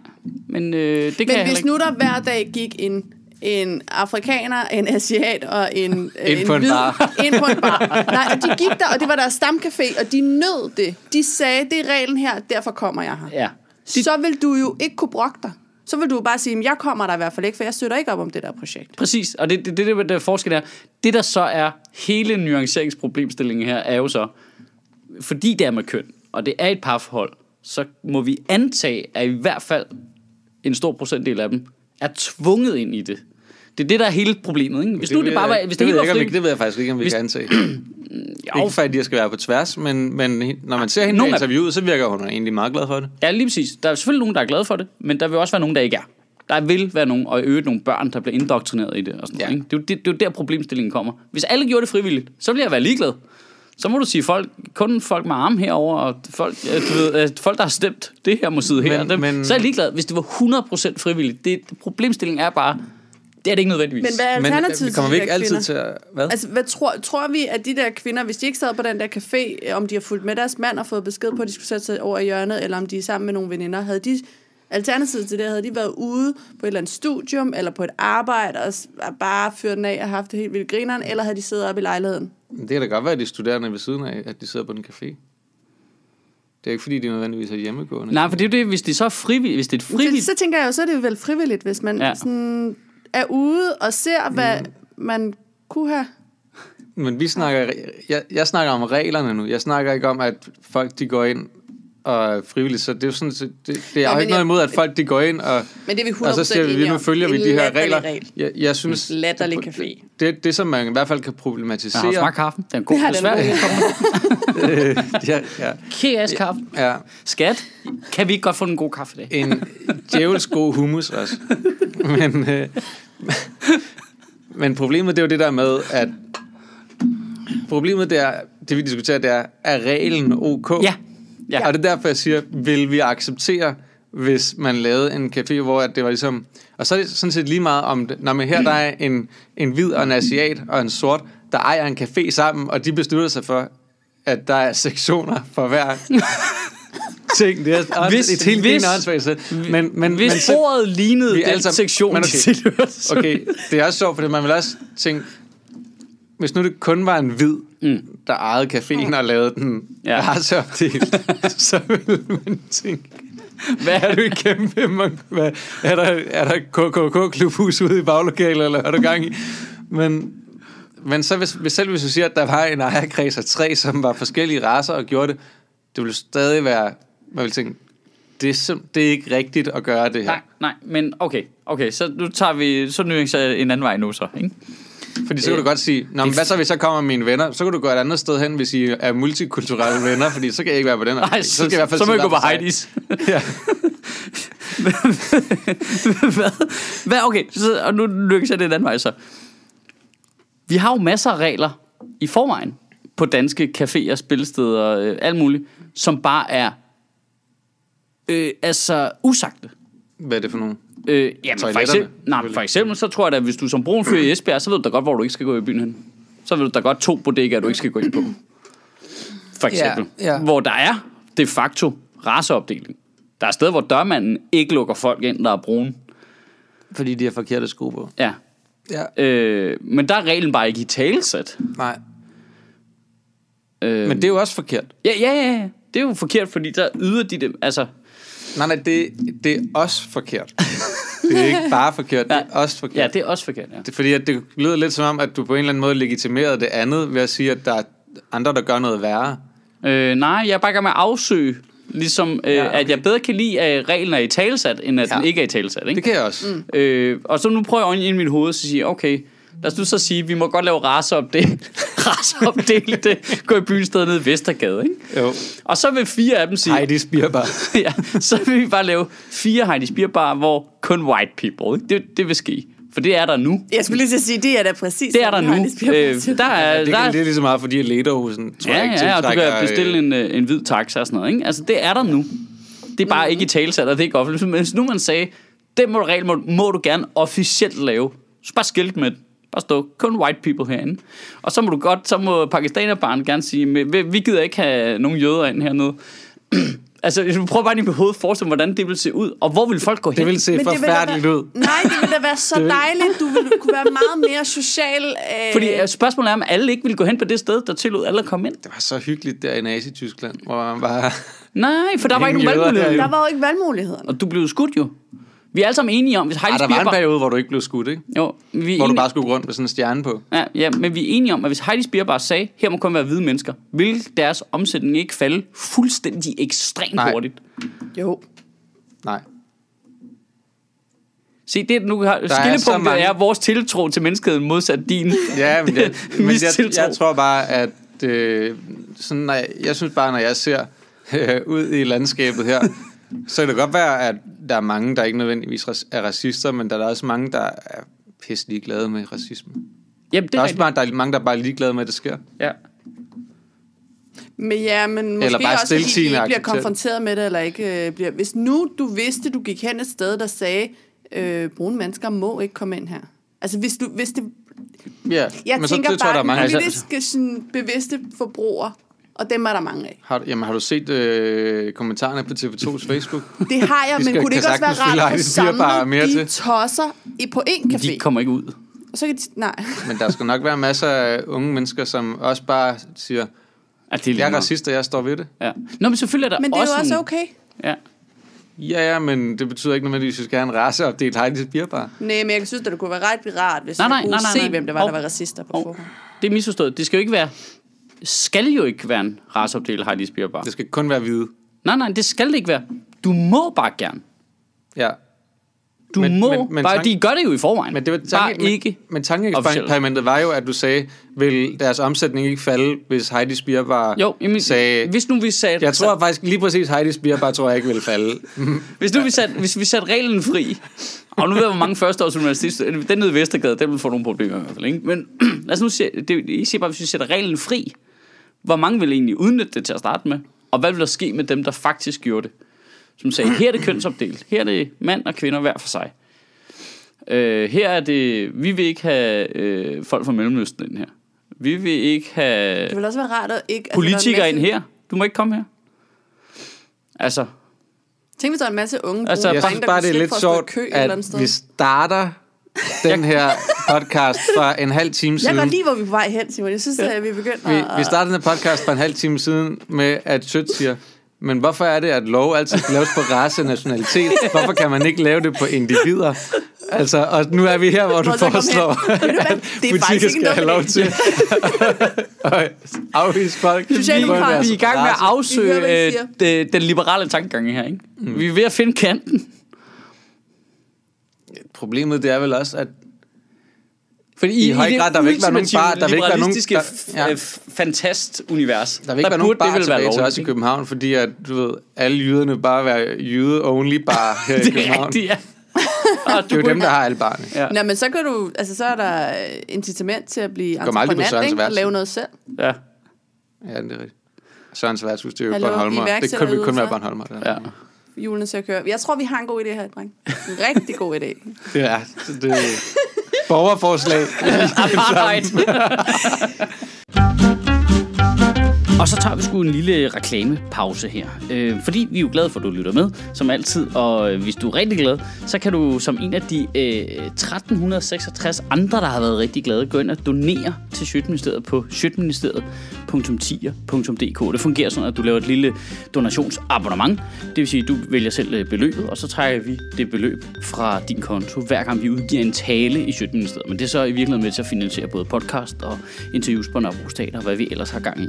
men øh, det kan Men jeg hvis nu der hver dag gik en, en afrikaner, en asiat og en, øh, en på en bar. ind på en bar. Nej, og de gik der, og det var deres stamcafé, og de nød det. De sagde, det er reglen her, derfor kommer jeg her. Ja. Så vil du jo ikke kunne brokke dig. Så vil du bare sige, "Men jeg kommer der i hvert fald ikke, for jeg støtter ikke op om det der projekt. Præcis, og det det, det, det der forskel er, det der så er hele nuanceringsproblemstillingen her, er jo så, fordi det er med køn, og det er et parforhold, så må vi antage, at i hvert fald en stor procentdel af dem er tvunget ind i det. Det er det, der er hele problemet. Ikke? Hvis nu ved det bare var, hvis det, det, hele var jeg, ikke, fri, det ved jeg faktisk ikke, om vi Hvis- kan antage. jo, Ikke fordi, de skal være på tværs, men, men når man ser hende i interviewet, så virker hun egentlig meget glad for det. Ja, lige præcis. Der er selvfølgelig nogen, der er glade for det, men der vil også være nogen, der ikke er. Der vil være nogen, og i øvrigt nogle børn, der bliver indoktrineret i det. Og sådan Ja. ja. noget, ikke? Det, er jo, det, det er jo der problemstillingen kommer. Hvis alle gjorde det frivilligt, så ville jeg være ligeglad. Så må du sige, folk, kun folk med arme herover og folk, øh, du ved, øh, folk, der har stemt det her må sidde her. Men- dem, men- Så er jeg ligeglad, hvis det var 100% frivilligt. Det, problemstillingen er bare, det er det ikke nødvendigvis. Men hvad er Men øh, alternativet kommer til vi de ikke der altid kvinder? til at... Hvad? Altså, hvad tror, tror vi, at de der kvinder, hvis de ikke sad på den der café, øh, om de har fulgt med deres mand og fået besked på, at de skulle sætte sig over i hjørnet, eller om de er sammen med nogle veninder, havde de alternativet til det, havde de været ude på et eller andet studium, eller på et arbejde, og bare fyret den af og haft det helt vildt grineren, eller havde de siddet oppe i lejligheden? Det kan da godt være, at de studerende ved siden af, at de sidder på en café. Det er ikke fordi, de nødvendigvis er hjemmegående. Nej, for det er jo det, hvis det så er frivilligt, hvis det er et Så, frivilligt... så tænker jeg jo, så er det jo vel frivilligt, hvis man. Ja. sådan er ude og ser, hvad Mm. man kunne have. Men vi snakker, jeg, jeg snakker om reglerne nu. Jeg snakker ikke om, at folk de går ind og er frivilligt. Så det er jo sådan, det, det er Ja, jo men ikke noget jeg- imod, at folk de går ind og, Men det er vi 100% og så siger vi, nu følger vi En de her latterlig regler. regel. Jeg, jeg synes, Latterlig det, café. det, det, som man i hvert fald kan Jeg problematisere... har smagt kaffen. Den er god. Ja, Det den svært. god. ja, ja, Kæres kaffe. ja. Skat, kan vi ikke godt få en god kaffe i dag? en djævelsk god hummus også. Men, øh, men problemet det er jo det der med, at problemet det er, det vi diskuterer, det er, er reglen ok? Ja. Ja. Og det er derfor, jeg siger, vil vi acceptere, hvis man lavede en café, hvor at det var ligesom... Og så er det sådan set lige meget om det. Når man her der er en, en hvid og en asiat og en sort, der ejer en café sammen, og de beslutter sig for, at der er sektioner for hver ting. Det er Hvis- et helt hvis- sæt. Men, men, Hvis men så, ordet lignede den sammen- sektion, de okay. okay, det er også sjovt, fordi man vil også tænke, hvis nu det kun var en hvid, mm. der ejede caféen og lavede den Ja. ja. raceopdelt, så ville man tænke, Hvad er du i kæmpe, man, hvad, er der, er der KKK-klubhus ude i baglokalet, eller hvad er der gang i? Men, men så hvis, hvis selv hvis du siger, at der var en ejerkreds af tre, som var forskellige raser og gjorde det, det ville stadig være, man ville tænke, det er, sim- det er ikke rigtigt at gøre det her. Nej, nej, men okay, okay, så nu tager vi, så nuancerer jeg en anden vej nu så, ikke? Fordi så kan du godt sige, Nå, men hvad så hvis jeg kommer med mine venner? Så kan du gå et andet sted hen, hvis I er multikulturelle venner, fordi så kan jeg ikke være på den her. Nej, café. så, skal jeg i hvert fald så må jeg gå på. Heidi's. Ja. hvad? Hvad? Okay, så, og nu lykkes jeg det den anden vej så. Vi har jo masser af regler i forvejen på danske caféer, spillesteder, øh, alt muligt, som bare er øh, altså usagte. Hvad er det for nogen? Øh, jamen, for eksempel, nej, for eksempel, så tror jeg da, hvis du som brun fyr i Esbjerg, så ved du da godt, hvor du ikke skal gå i byen hen. Så ved du da godt to bodegaer, du ikke skal gå ind på. For eksempel. Ja, ja. Hvor der er de facto raceopdeling. Der er steder, hvor dørmanden ikke lukker folk ind, der er brune. Fordi de har forkerte sko på. Ja. Ja. Øh, men der er reglen bare ikke i talesat. Nej. Øh, Men det er jo også forkert. Ja, ja, ja. ja. Det er jo forkert, fordi der yder de det. Altså, Nej, nej, det, det er også forkert. Det er ikke bare forkert, det er også forkert. ja, det er også forkert, ja. Det fordi, at det lyder lidt som om, at du på en eller anden måde legitimerede det andet ved at sige, at der er andre, der gør noget værre. Øh, nej, jeg er bare i gang med at afsøge, ligesom, øh, Ja, okay. at jeg bedre kan lide, at reglen er i talesat, end at Ja. den ikke er i talesat. Ikke? Det kan jeg også. Mm. Øh, og så nu prøver jeg ind i mit hoved og sige, okay, lad os nu så sige, vi må godt lave raceopdel, det, gå i byen sted nede i Vestergade, ikke? Jo. Og så vil fire af dem sige, Heidi Spierbar. ja, så vil vi bare lave fire Heidi Spierbar, hvor kun white people, ikke? Det, det vil ske. For det er der nu. Jeg skulle lige til at sige, det er da præcis. Det er der nu. Øh, der er, Det, der kan, er, det er lige så meget, fordi Lederhusen tror jeg Ja, ikke ja, og du kan bestille øh, en, øh, en hvid taxa og sådan noget. Ikke? Altså, det er der nu. Det er bare ikke i talesat, og det er ikke offentligt. Men hvis nu man sagde, den må, regel må, må du gerne officielt lave. Så bare skilt med det. Bare stå, kun white people herinde. Og så må du godt, så må pakistanerbarn gerne sige, "Men vi, vi gider ikke have nogen jøder ind hernede. altså, hvis du prøver bare lige med hovedet at forestille, hvordan det vil se ud, og hvor vil folk gå hen? Det vil se Men det vil da forfærdeligt være, ud. Nej, det ville da være så dejligt. Du ville kunne være meget mere social. Øh, Fordi øh, spørgsmålet er, om alle ikke vil gå hen på det sted, der tillod alle at komme ind. Det var så hyggeligt der i Nazi-Tyskland, hvor man bare... Nej, for der var ikke nogen valgmuligheder. der var jo ikke valgmuligheder. Og du blev skudt jo. Vi er alle sammen enige om, hvis Heidi Ej, der var en Spierbar... periode, hvor du ikke blev skudt, ikke? Jo, vi Hvor du enige... bare skulle gå rundt med sådan en stjerne på. Ja, ja, men vi er enige om, at hvis Heidi Spierbar sagde, her må kun være hvide mennesker, vil deres omsætning ikke falde fuldstændig ekstremt Nej. hurtigt. Jo. Nej. Se, det nu har, er skillepunktet mange- er vores tiltro til menneskeheden modsat din. Ja, men, jeg, men jeg, jeg tror bare, at øh, sådan, når jeg, jeg synes bare, når jeg ser øh, ud i landskabet her, så kan det godt være, at der er mange, der ikke nødvendigvis er racister, men der er også mange, der er pisse ligeglade med racisme. Jamen, det Der er også bare, der er mange, der er bare ligeglade med, at det sker. Ja. Men ja, men måske Eller bare også, fordi stiltiende ikke bliver konfronteret med det, eller ikke øh, bliver... Hvis nu du vidste, du gik hen et sted, der sagde, øh, brune mennesker må ikke komme ind her. Altså, hvis, du, hvis det... Ja, Jeg men så tænker det tror der er bare, mange. den Altså- politiske sådan, bevidste forbrugere, og dem er der mange af. Har, du- jamen, har du set øh, kommentarerne på TV2's Facebook? Det har jeg, Vi men kunne det ikke også være rart at få Spierbar mere de til. tosser i på én café? De kommer ikke ud. Og så kan de... Nej. Men der skal nok være masser af unge mennesker, som også bare siger, Ja, det er jeg er racist, og jeg står ved det. Ja. Nå, men selvfølgelig er der Men det er også jo også okay. Ja. Ja, ja, men det betyder ikke nødvendigvis, at vi skal have en raceopdelt Heidi Spierbar. Nej, men jeg synes, at det kunne være ret rart, hvis Nej, man nej, kunne nej, nej, se, nej. hvem det var, Hov. der var racister på Hov. forhånd. Det er misforstået. Det skal jo ikke være... Skal jo ikke være en raceopdel Heidi Spierbar. Det skal kun være hvide. Nej, nej, det skal det ikke være. Du må bare gerne. Ja. Du Men- men, må, men- men, men men bare, tank- de gør det jo i forvejen. Men det var bare tanke, ikke. Men, men tankeeksperimentet var jo, at du sagde, vil deres omsætning ikke falde, hvis Heidi Spierbar Jo, jamen, sagde... hvis nu vi sagde... Jeg tror faktisk lige præcis, Heidi Spierbar tror jeg ikke vil falde. Hvis nu vi satte, hvis vi satte reglen fri, og nu ved jeg, hvor mange førsteårs universitet, den nede i Vestergade, den vil få nogle problemer i hvert fald, ikke? Men lad os nu se, det, I siger bare, hvis vi sætter reglen fri, hvor mange vil egentlig udnytte det til at starte med? Og hvad vil der ske med dem, der faktisk gjorde det? Som sagde, her er det kønsopdelt, her er det mand og kvinder hver for sig. Øh, her er det, vi vil ikke have øh, folk fra Mellemøsten ind her. Vi vil ikke have Det ville også være rart at ikke... politikere altså, ind her. Du må ikke komme her. Altså, Tænk, hvis der er en masse unge Altså, brune Jeg synes der bare, det er lidt at sjovt, at sted. vi starter den her podcast for en halv time Jeg siden. kan godt lide, hvor vi er på vej hen, Simon. Jeg synes, at vi er begyndt Vi, at... vi startede den her podcast for en halv time siden med, at Sødt siger, men hvorfor er det, at lov altid skal laves på race og nationalitet? Hvorfor kan man ikke lave det på individer? Altså, og nu er vi her, hvor du foreslår, at Det er faktisk butikker skal have lov til at afvise folk. Vi er i gang med at afsøge øh, den liberale tankegang her, ikke? Mm. Vi er ved at finde kanten. Problemet det er vel også, at Fordi I høj grad, der vil ikke være nogen bar- der vil ikke være nogen- der- ja. fantast-univers. der vil ikke være nogen det bar tilbage til os i? København, fordi at, du ved, alle jyderne bare være jyde-only bar her i Det er København. rigtigt, ja. Og Det er jo dem, der har alle barne. Ja. Nå, men så kan du, altså så er der øh, incitament til at blive entreprenant, ikke? Og lave noget selv. ja. Ja, det er rigtigt. Sørens værtshus, det er jo Bornholmer. Det kunne vi kun være. Bornholmer. Der. ja. Julen til at køre. Jeg tror, vi har en god idé her, dreng. En rigtig god idé. Det er det er borgerforslag. Apartheid. Og så tager vi sgu en lille reklamepause her. Øh, fordi vi er jo glade for, at du lytter med, som altid. Og øh, hvis du er rigtig glad, så kan du som en af de øh, 1366 andre, der har været rigtig glade, gå ind og donere til Sjøtministeriet på sjøtministeriet.10.dk. Det fungerer sådan, at du laver et lille donationsabonnement. Det vil sige, at du vælger selv øh, beløbet, og så trækker vi det beløb fra din konto, hver gang vi udgiver en tale i Sjøtministeriet. Men det er så i virkeligheden med til at finansiere både podcast og interviews på Nørrebro og hvad vi ellers har gang i.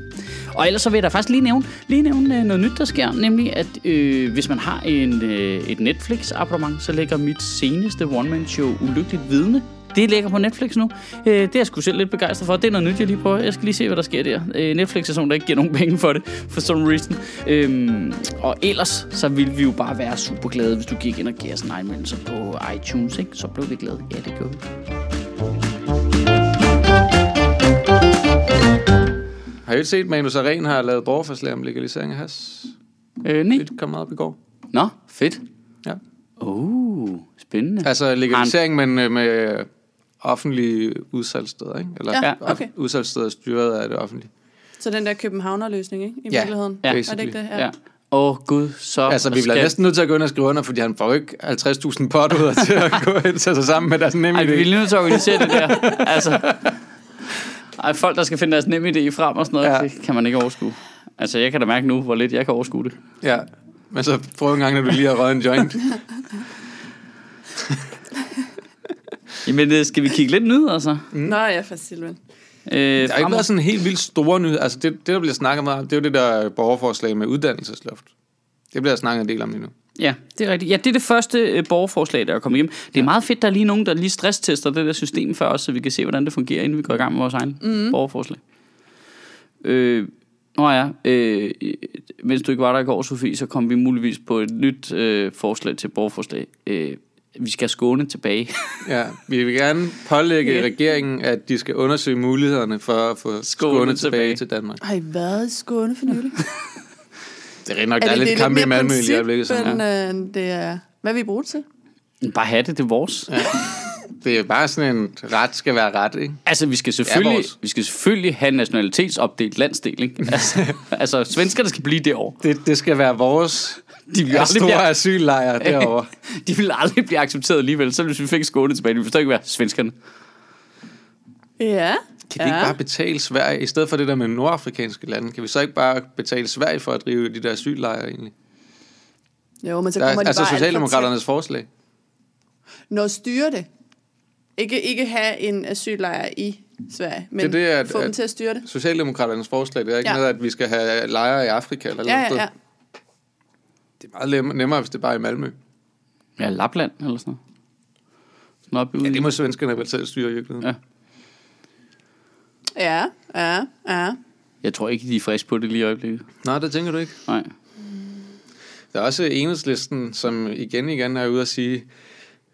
Og ellers så vil jeg da faktisk lige nævne, lige nævne øh, noget nyt, der sker, nemlig at øh, hvis man har en, øh, et Netflix-abonnement, så ligger mit seneste one-man-show Ulykkeligt Vidne det ligger på Netflix nu. Øh, det er jeg sgu selv lidt begejstret for. Det er noget nyt, jeg lige prøver. Jeg skal lige se, hvad der sker der. Øh, Netflix er sådan, der ikke giver nogen penge for det, for some reason. Øhm, og ellers, så ville vi jo bare være super glade, hvis du gik ind og gav os en anmeldelse på iTunes. Ikke? Så blev vi glade. Ja, det gjorde vi. Har I ikke set, at Manus Aren har lavet borgerforslag om legalisering af has? Øh, nej. Det kom meget op i går. Nå, fedt. Ja. Oh, spændende. Altså legalisering, men øh, med offentlige udsalgssteder, ikke? Eller Ja, okay. udsalgssteder styret af det offentlige. Så den der Københavner-løsning, ikke? I Ja. virkeligheden. Ja. Er det ikke det? Ja. Åh, oh, gud, så... Altså, vi bliver skal- næsten nødt til at gå ind og skrive under, fordi han får ikke 50.000 potudder til at gå ind og tage sig sammen med deres nemme Ej, vi idé. er nødt til at organisere det der. Altså, ej, folk, der skal finde deres nemme idé frem og sådan noget, ja. Det kan man ikke overskue. Altså, jeg kan da mærke nu, hvor lidt jeg kan overskue det. Ja, men så prøv en gang, når du lige har røget en joint. Jamen, øh, skal vi kigge lidt ned, altså? Nå ja, for Silvan. Øh, Der har ikke været sådan helt vildt store nyheder. Altså, det, det, der bliver snakket meget om, det er jo det der borgerforslag med uddannelsesloft. Det bliver snakket en del om lige nu. Ja, det er rigtigt. Ja, det er det første øh, borgerforslag, der er kommet igennem. Det er meget fedt, der er lige nogen, der lige stresstester det der system for os, så vi kan se, hvordan det fungerer, inden vi går i gang med vores egen mm. borgerforslag. Øh, nå ja, øh, mens du ikke var der i går, Sofie, så kom vi muligvis på et nyt øh, forslag til borgerforslag. Øh, vi skal Skåne tilbage. Ja, vi vil gerne pålægge Ja. regeringen, at de skal undersøge mulighederne for at få Skåne, Skåne tilbage, tilbage. til Danmark. Har I været i Skåne for nylig? Det er nok, der er, lidt kamp i Malmø i lige øjeblikket. Sådan, end øh, det er... Hvad vil I bruge det til? Bare have det, det er vores. Ja. Det er bare sådan en ret skal være ret, ikke? Altså, vi skal selvfølgelig, vores. vi skal selvfølgelig have en nationalitetsopdelt landsdel, ikke? Altså, altså svenskerne skal blive derovre. Det, det skal være vores De vil ja, aldrig store blive, asyllejre derovre. de vil aldrig blive accepteret alligevel, selv hvis vi fik Skåne tilbage. Det vil forstå ikke være svenskerne. Ja. Kan vi ja. ikke bare betale Sverige, i stedet for det der med nordafrikanske lande, kan vi så ikke bare betale Sverige for at drive de der asyllejre egentlig? Jo, men så Der kommer er, de altså bare alt for Socialdemokraternes forslag. Når styre det. Ikke, ikke have en asyllejr i Sverige, men Det er det, at- få dem til at styre det. Socialdemokraternes forslag, det er ikke Ja. noget, at vi skal have lejre i Afrika eller Ja, noget ja, ja. Det er meget nemmere, hvis det bare er i Malmø. Ja, Lapland eller sådan noget. Sådan Ja, det må svenskerne vel selv styre i virkeligheden. Ja. Ja, ja, ja. Jeg tror ikke, de er friske på det lige i øjeblikket. Nej, det tænker du ikke. Nej. Der er også enhedslisten, som igen igen er ude at sige,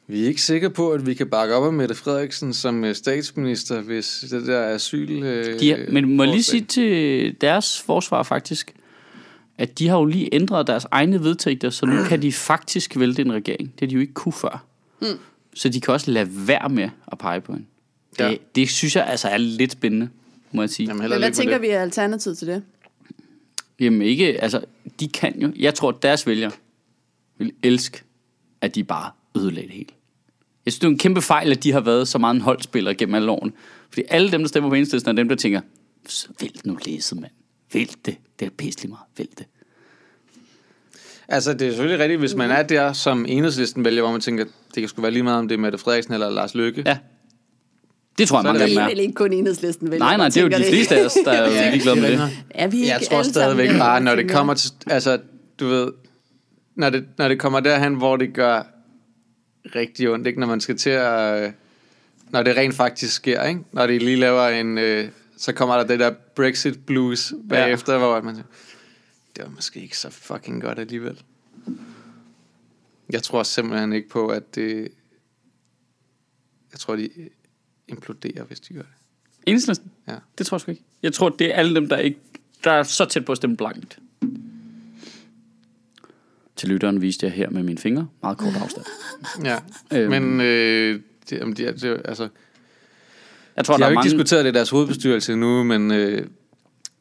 vi er ikke sikre på, at vi kan bakke op om Mette Frederiksen som øh, statsminister, hvis det der asyl... Øh, De har, men må jeg lige sige til deres forsvar faktisk, at de har jo lige ændret deres egne vedtægter, så nu kan de faktisk vælte en regering. Det har de jo ikke kunne før. Mm. Så de kan også lade være med at pege på hende. Det, Ja. det synes jeg altså er lidt spændende, må jeg sige. Jamen, Men hvad tænker det. vi er alternativet til det? Jamen ikke, altså, de kan jo, jeg tror, at deres vælgere vil elske, at de bare ødelagde det hele. Jeg synes, det er en kæmpe fejl, at de har været så meget en holdspiller gennem alle årene. Fordi alle dem, der stemmer på enhedslisten, er dem, der tænker, "Så vælt nu læset, mand. Vælt det. Det er pisselig meget. Vælt det. Altså, det er selvfølgelig rigtigt, hvis man er der som enhedslisten vælger, hvor man tænker, det kan sgu være lige meget, om det er Mette Frederiksen eller Lars Løkke. Ja. Det tror jeg, er mange af det dem Det er. er vel ikke kun enhedslisten vælger, Nej, nej, det er jo de fleste af os, der er ligeglade med det. Er vi ikke Jeg tror stadigvæk bare, når det kommer til, altså, du ved, når det, når det kommer derhen, hvor det gør rigtig ondt, ikke? Når man skal til at, øh, når det rent faktisk sker, ikke? Når de lige laver en, øh, så kommer der det der Brexit blues bagefter, ja. hvor man siger, det var måske ikke så fucking godt alligevel. Jeg tror simpelthen ikke på, at det, jeg tror, de imploderer, hvis de gør det. Enhedslisten? Ja. Det tror jeg sgu ikke. Jeg tror, det er alle dem, der, ikke, der er så tæt på at stemme blankt. Til lytteren viste jeg her med mine fingre. Meget kort afstand. Ja, Øhm. men øh, det, jamen, de, er- det, altså, Jeg tror, de der har er jo ikke mange... diskuteret det i deres hovedbestyrelse nu, men øh,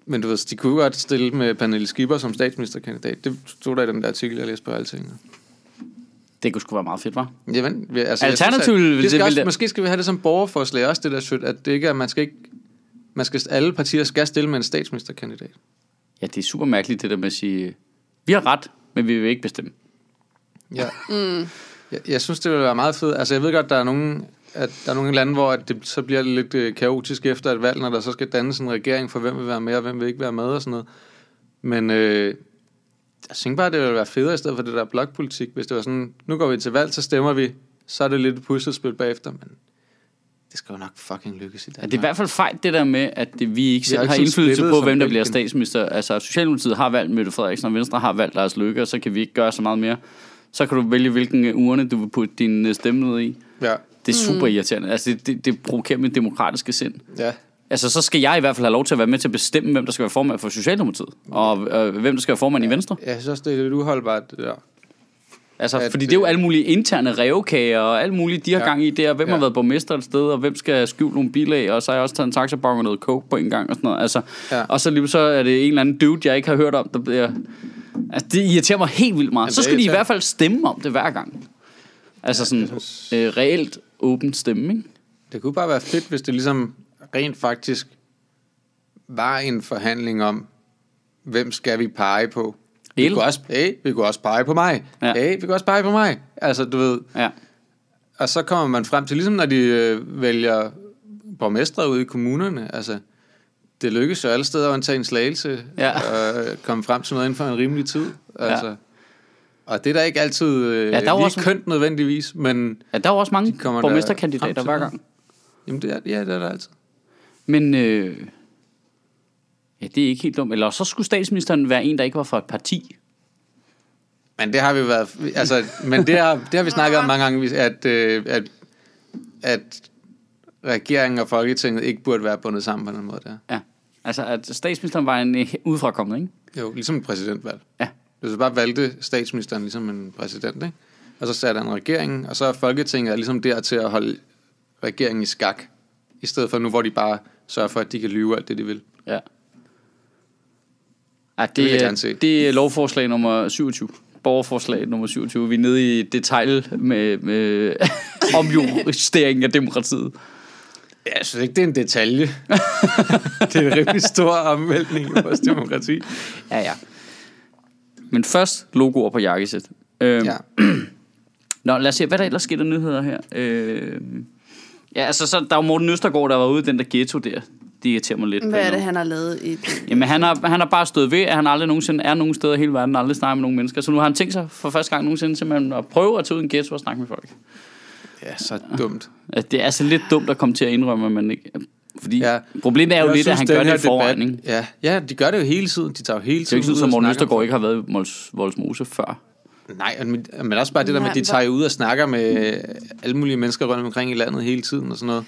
Men du ved, de kunne godt stille med Pernille Skipper som statsministerkandidat. Det stod der i den der artikel, jeg læste på Alting. Det kunne sgu være meget fedt, var. Jamen, altså, Alternativt synes, at det skal det- også, det- måske skal vi have det som borgerforslag også, det der shit, at det ikke er, man skal ikke, man skal, alle partier skal stille med en statsministerkandidat. Ja, det er super mærkeligt, det der med at sige, vi har ret, men vi vil ikke bestemme. Ja. Mm. Jeg, jeg synes, det vil være meget fedt. Altså, jeg ved godt, der er nogle, at der er nogle lande, hvor at det, så bliver det lidt øh, kaotisk efter et valg, når der så skal dannes en regering for, hvem vil være med, og hvem vil ikke være med og sådan noget. Men øh, jeg synes bare, det ville være federe i stedet for det der blokpolitik, hvis det var sådan, nu går vi til valg, så stemmer vi, så er det lidt et puslespil bagefter, men det skal jo nok fucking lykkes i Ja, Danmark. det er i hvert fald fejl, det der med, at det, vi ikke selv har har, ikke indflydelse på, hvem der bliver statsminister. Altså, Socialdemokratiet har valgt Mette Frederiksen, og Venstre har valgt Lars Løkke, og så kan vi ikke gøre så meget mere. Så kan du vælge, hvilken urne du vil putte din øh, stemme ned i. Ja, Det er super irriterende. Altså, det, det, det provokerer mit demokratiske sind. ja. Altså, så skal jeg i hvert fald have lov til at være med til at bestemme, hvem der skal være formand for Socialdemokratiet, og øh, hvem der skal være formand i Venstre. Synes også, det er lidt uholdbart, det der. Altså, At, fordi det er jo øh, alle mulige interne revkager, og alt muligt, de har Ja. gang i der. Hvem Ja. har været borgmester et sted, og hvem skal skjule nogle bilag, og så har jeg også taget en taxabong og noget coke på en gang, og sådan noget. Altså, Ja. Og så lige så er det en eller anden dude, jeg ikke har hørt om, der bliver... Altså, det irriterer mig helt vildt meget. Ja, Så skal de i hvert fald stemme om det hver gang. Altså sådan synes- øh, reelt åben stemme, ikke? Det kunne bare være fedt, hvis det ligesom rent faktisk var en forhandling om, hvem skal vi pege på? Vi kunne, også, hey, vi kunne også pege på mig. Ja. Hey, vi kunne også pege på mig. Altså, du ved, Ja. og så kommer man frem til, ligesom når de øh, vælger borgmestre ude i kommunerne, altså, det lykkes jo alle steder at undtage en slagelse, Ja. og komme frem til noget inden for en rimelig tid. Altså. Ja. Og det er da ikke altid øh, Ja, der er lige også- kønt nødvendigvis, men ja, der er også mange borgmesterkandidater hver gang. jamen, det er, ja, det er der altid. Men øh, ja, det er ikke helt dumt. Eller så skulle statsministeren være en, der ikke var fra et parti. Men det har vi været, altså, men det har, det har vi snakket om mange gange, at, øh, at, at regeringen og Folketinget ikke burde være bundet sammen på den måde der. Ja. Altså, at statsministeren var en øh, udefrakommet, ikke? Jo, ligesom et præsidentvalg. Ja. Hvis du bare valgte statsministeren ligesom en præsident, ikke? og så satte han regeringen, og så er Folketinget er ligesom der til at holde regeringen i skak, i stedet for nu, hvor de bare sørger for, at de kan lyve alt det, de vil. Ja. Ja, det, vil jeg se. det er lovforslag nummer 27. Borgerforslag nummer 27. Vi er nede i detalj med, med omjustering af demokratiet. Jeg synes ikke, det er en detalje. det er en rimelig stor omvæltning i vores demokrati. Ja, ja. Men først logoer på jakkesæt. Øhm, Ja. Nå, lad os se, hvad der ellers sker der nyheder her. Øhm, ja, altså, så, der er jo Morten Østergaard, der var ude i den der ghetto der. Det irriterer mig lidt. Hvad er det, han har lavet i det? Jamen, han har, han har bare stået ved, at han aldrig nogensinde er nogen steder i hele verden, aldrig snakker med nogen mennesker. Så nu har han tænkt sig for første gang nogensinde simpelthen at prøve at tage ud i en ghetto og snakke med folk. Ja, så dumt. At det er altså lidt dumt at komme til at indrømme, at man ikke... Fordi ja. Ja. problemet er jo Jeg lidt, at synes, han den gør det i forvejen? Ja, ja, de gør det jo hele tiden. De tager jo hele Det er jo tiden ikke sådan, og Morten Østergaard ikke har været i Mols, Voldsmose før. Nej, men, men også bare det der med, at de tager ud og snakker med alle mulige mennesker rundt omkring i landet hele tiden og sådan noget.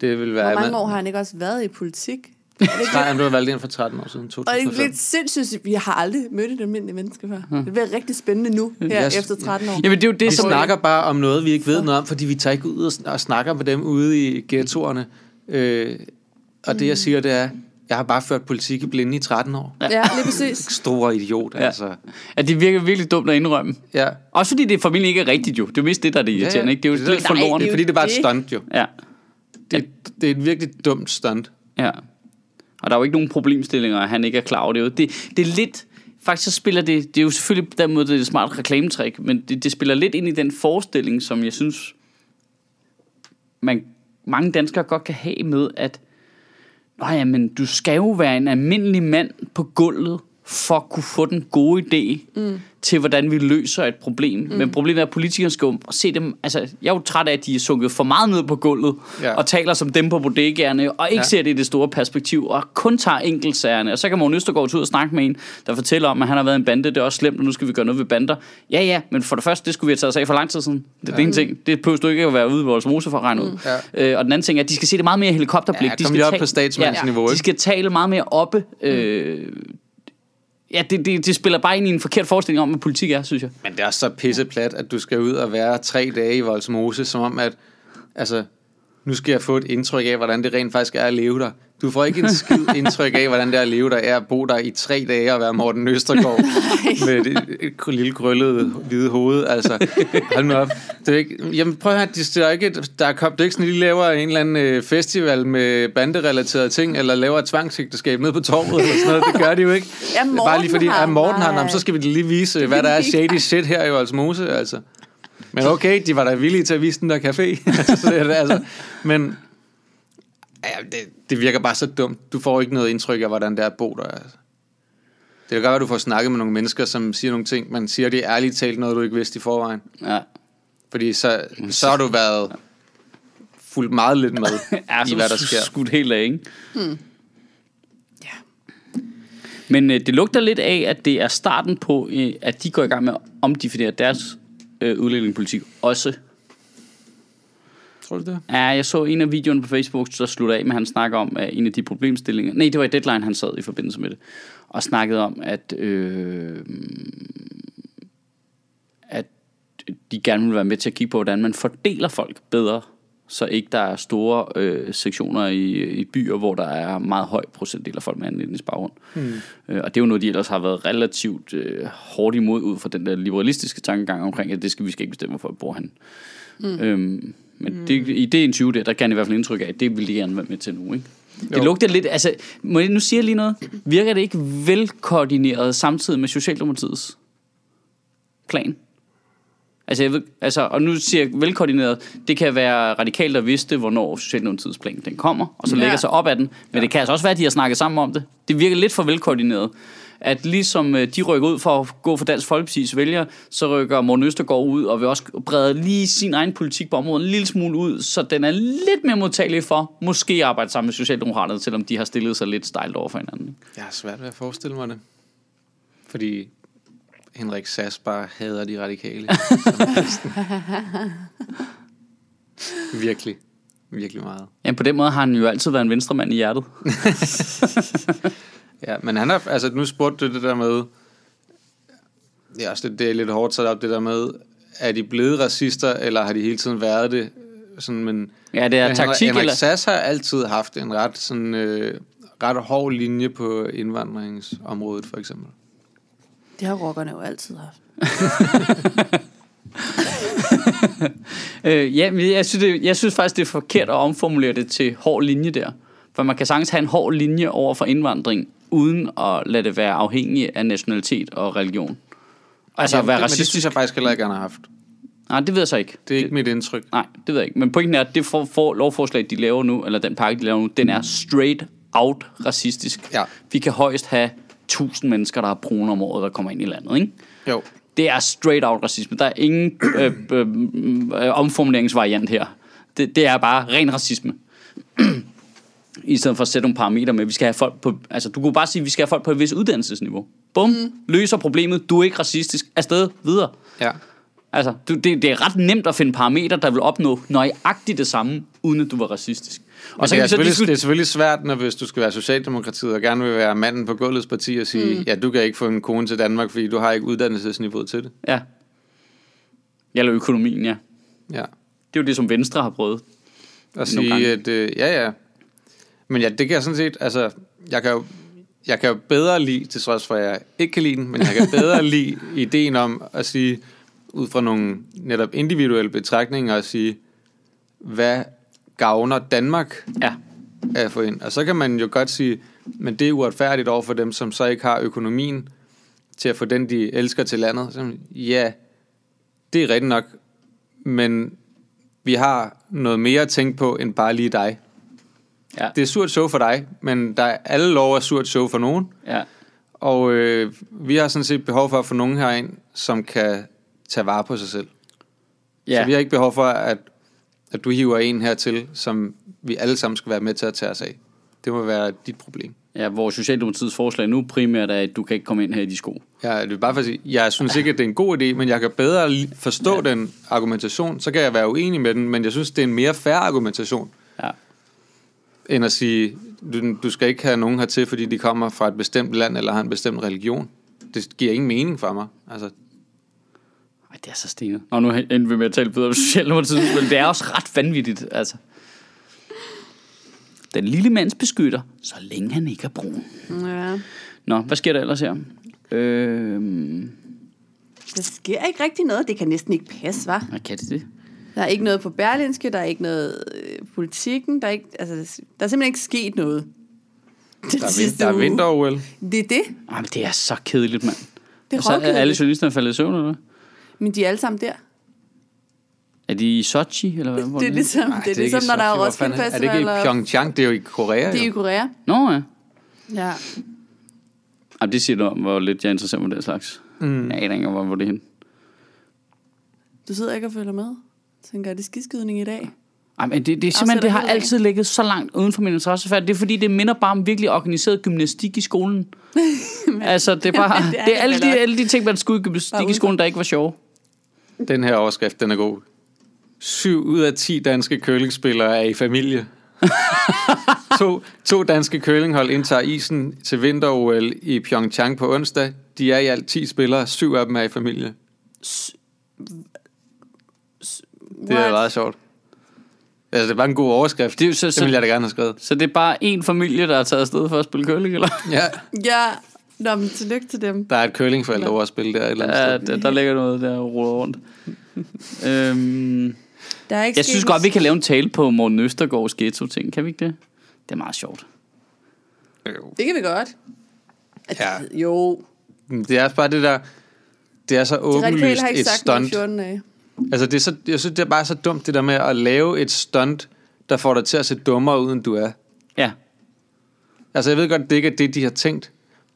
Det vil være... Hvor mange år har han ikke også været i politik? Nej, han blev valgt ind for 13 år siden, Og det er 2005. lidt sindssygt, vi har aldrig mødt et almindeligt menneske før. Det bliver rigtig spændende nu, her Jeg- efter 13 år. Jamen, det er jo det, Vi som... snakker bare om noget, vi ikke ved noget om, fordi vi tager ikke ud og snakker med dem ude i ghettoerne. Øh, og det, jeg siger, det er, jeg har bare ført politik i blinde i 13 år. Ja, lige præcis. Store idiot, Ja. altså. Ja, det virker virkelig dumt at indrømme. Ja. Også fordi det formentlig ikke er rigtigt jo. Det er mest det, der er det irriterende, ikke? Det er jo Det er lidt Nej, det er Fordi det er bare et stunt, jo. Ja, Det, det er et virkelig dumt stunt. ja. Og der er jo ikke nogen problemstillinger, at han ikke er klar over det. er jo- Det, det er lidt... Faktisk så spiller det... Det er jo selvfølgelig på den måde, det er et smart reklametrik, men det, det spiller lidt ind i den forestilling, som jeg synes, man, mange danskere godt kan have med, at nej, men du skal jo være en almindelig mand på gulvet, for at kunne få den gode idé mm. til, hvordan vi løser et problem. Mm. Men problemet er, at politikere skal jo se dem... Altså, jeg er jo træt af, at de er sunket for meget ned på gulvet, ja. Og taler som dem på bodegaerne, og ikke ja. Ser det i det store perspektiv, og kun tager enkeltsagerne. Og så kan Morten Østergaard ud og snakke med en, der fortæller om, at han har været en bande, det er også slemt, og nu skal vi gøre noget ved bander. Ja, ja, men for det første, det skulle vi have taget os af for lang tid siden. Det er ja. den ene ting. Det behøver du ikke at være ude i vores mose for at regne ud. Ja. Øh, og den anden ting er, at de skal se det meget mere helikopterblik. Ja, de skal op på statsmandsniveau, Ja, de skal tale meget mere oppe. Øh, ja, det, det, det spiller bare ind i en forkert forestilling om, hvad politik er, synes jeg. Men det er også så pisseplat, at du skal ud og være tre dage i Voldsmose, som om at, altså, nu skal jeg få et indtryk af, hvordan det rent faktisk er at leve der. Du får ikke en skid indtryk af, hvordan det er at leve der, er at bo der i tre dage og være Morten Østergaard med det et lille krøllet hvide hoved. Altså, hold nu op. Det er ikke, jamen prøv at høre, det er ikke, der er sådan, at de laver en eller anden øh, festival med banderelaterede ting, eller laver et tvangsægteskab ned på torvet, eller sådan noget. Det gør de jo ikke. Ja, er Bare lige fordi, Morten at Morten har, så skal vi lige vise, hvad der er shady shit her i Voldsmose, altså. Men okay, de var da villige til at vise den der café. så det er det, altså. Men ja, det, det virker bare så dumt. Du får ikke noget indtryk af, hvordan det er at bo der. Altså. Det kan godt være, at du får snakket med nogle mennesker, som siger nogle ting, men siger det ærligt talt noget, du ikke vidste i forvejen. Ja. Fordi så, så har du været fuldt meget lidt med Ja, i, så hvad der sk- sker. skudt helt af, ikke? Ja. Men øh, det lugter lidt af, at det er starten på, øh, at de går i gang med at omdefinere deres øh, udlændingepolitik også. Tror du det? Ja, jeg så en af videoerne på Facebook, der slutter af med, at han snakker om, at en af de problemstillinger... Nej, det var i Deadline, han sad i forbindelse med det. Og snakkede om, at... Øh, at de gerne vil være med til at kigge på, hvordan man fordeler folk bedre, så ikke der er store øh, sektioner i, i byer, hvor der er meget høj procentdel af folk med anden etnisk baggrund. Mm. Øh, og det er jo noget, de ellers har været relativt øh, hårdt imod ud fra den der liberalistiske tankegang omkring, at det skal vi skal ikke bestemme, hvor folk bor han. Mm. Øhm, men mm. det, i det interview der, der kan jeg i hvert fald indtryk af, at det vil de gerne være med til nu, ikke? Det Jo. lugter lidt, altså, må jeg nu sige lige noget? Virker det ikke velkoordineret samtidig med Socialdemokratiets plan? Altså, jeg ved, altså, og nu siger jeg velkoordineret, det kan være radikalt, der vidste, hvornår Socialdemokratiets plan den kommer, og så Ja. lægger sig op af den. Men ja. det kan altså også være, at de har snakket sammen om det. Det virker lidt for velkoordineret. At ligesom øh, de rykker ud for at gå for Dansk Folkeparti's vælgere, så rykker Morten Østergaard ud og vil også brede lige sin egen politik på området en lille smule ud, så den er lidt mere modtagelig for måske at arbejde sammen med Socialdemokraterne, selvom de har stillet sig lidt stejlt over for hinanden. Jeg har svært ved at forestille mig det. Fordi Henrik Sass bare hader de radikale. virkelig. Virkelig meget. Ja, på den måde har han jo altid været en venstremand i hjertet. Ja, men han har, altså nu spurgte du det der med, også det, det er lidt hårdt sat op, det der med, er de blevet racister, eller har de hele tiden været det? Sådan, men, Ja, det er men taktik, Henrik eller? Sass har altid haft en ret, sådan, øh, ret hård linje på indvandringsområdet, for eksempel. Det har rockerne jo altid haft. Øh, ja, men jeg synes, det, jeg synes faktisk, det er forkert at omformulere det til hård linje der. For man kan sagtens have en hård linje over for indvandring, uden at lade det være afhængig af nationalitet og religion. Altså at Jamen, være det, men det racistisk. synes jeg faktisk heller ikke, han har haft. Nej, det ved jeg så ikke. Det er ikke mit indtryk. Nej, det ved jeg ikke. Men pointen er, at det for, for lovforslag, de laver nu, eller den pakke, de laver nu, den er straight out racistisk. Ja. Vi kan højst have 1000 mennesker, der har brune om året, der kommer ind i landet, ikke? Jo. Det er straight out racisme. Der er ingen øh, øh, øh, omformuleringsvariant her. Det, det er bare ren racisme. I stedet for at sætte nogle parametre med, vi skal have folk på, altså du kunne bare sige, at vi skal have folk på et vis uddannelsesniveau. Bum, mm. løser problemet, du er ikke racistisk, afsted, videre. Ja. Altså, du, det, det er ret nemt at finde parametre, der vil opnå nøjagtigt det samme, uden at du var racistisk. Og så det, er så selvfølgelig, det diskutere... er selvfølgelig svært, når hvis du skal være Socialdemokratiet og gerne vil være manden på gulvets parti og sige, mm. ja, du kan ikke få en kone til Danmark, fordi du har ikke uddannelsesniveauet til det. Ja. Eller økonomien, ja. Ja. Det er jo det, som Venstre har prøvet. Gange. sige, at øh, ja, ja. Men ja, det kan jeg sådan set, altså, jeg kan jo, jeg kan jo bedre lide, til trods for, at jeg ikke kan lide den, men jeg kan bedre lide ideen om at sige, ud fra nogle netop individuelle betragtninger, at sige, hvad gavner Danmark Ja. af at få ind. Og så kan man jo godt sige, men det er uretfærdigt over for dem, som så ikke har økonomien til at få den, de elsker til landet. Så, ja, det er rigtigt nok, men vi har noget mere at tænke på, end bare lige dig. Ja. Det er surt show for dig, men der er alle lov er surt show for nogen. ja. Og øh, vi har sådan set behov for at få nogen herind, som kan tage vare på sig selv. Ja. Ja. Så vi har ikke behov for, at, at du hiver en hertil, som vi alle sammen skal være med til at tage os af. Det må være dit problem. ja, hvor Socialdemokratiets forslag nu primært er, at du kan ikke komme ind her i de sko. Jeg, det er bare for at sige, jeg synes ikke, at det er en god idé, men jeg kan bedre forstå ja. den argumentation. Så kan jeg være uenig med den, men jeg synes, det er en mere fair argumentation, Ja. End at sige, du, du skal ikke have nogen hertil, fordi de kommer fra et bestemt land eller har en bestemt religion. Det giver ingen mening for mig. Altså, Ej, det er så stenet. Nå, nu ender vi med at tale bedre om Socialdemokratiet, men det er også ret vanvittigt, altså. Den lille mands beskytter, så længe han ikke er brun. Ja. Nå, hvad sker der ellers her? Øhm, Der sker ikke rigtig noget. Det kan næsten ikke passe, var. hvad kan det det? Der er ikke noget på Berlinske, der er ikke noget øh, politikken, der er, ikke, altså, der er simpelthen ikke sket noget. Den Der er, vin- der er vinter-OL. Det er det. Ej, men det er så kedeligt, mand. Det er så er alle journalisterne faldet i søvn, eller hvad? Men de er alle sammen der. Er de i Sochi, eller hvad? hvor Det er ligesom, Ej, det er ikke ligesom når der er Roskilde er- Festival. Er det ikke i og- Pyeongchang? Det er jo i Korea, Det er i jo. Korea. Nå, ja. Ja. Ej, det siger du om, hvor lidt jeg er interesseret for den slags. Mm. Jeg aner ikke, hvor, hvor det er henne. Du sidder ikke og følger med. Tænker, er det skiskydning i dag? Ej, men det, det er simpelthen, det har altid ligget så langt uden for min interessefærd. Det er fordi, det minder bare om virkelig organiseret gymnastik i skolen. altså, det er bare, det det er er, det alle, vel de, alle de ting, man skulle i gymnastik i skolen, der ikke var sjove. Den her overskrift, den er god. Syv ud af 10 danske curlingspillere er i familie. to, to danske curlinghold indtager isen til vinter-OL i Pyeongchang på onsdag. De er i alt 10 spillere. Syv af dem er i familie. Det er What? meget sjovt. Altså, det er bare en god overskrift. Det er jo så- det så- ville jeg da gerne have skrevet. Så det er bare en familie, der er taget afsted for at spille curling, eller? Ja, Ja, Nå, men tillykke til dem. der er et curlingforældre over at spille der et eller andet Ja, sted. der, der ligger noget der og ruller rundt. øhm, Der er ikke jeg synes godt, vi kan lave en tale på Morten Østergaards ghetto-ting. Kan vi ikke det? Det er meget sjovt. Det kan vi godt. At, Ja. Jo, Det er også bare det der... Det er så de radikale åbenlyst har ikke et sagt noget i stunt. 14 dage. Altså, det er så, jeg synes, det er bare så dumt, det der med at lave et stunt, der får dig til at se dummere ud, end du er. Ja. Altså, jeg ved godt, det ikke er det, de har tænkt.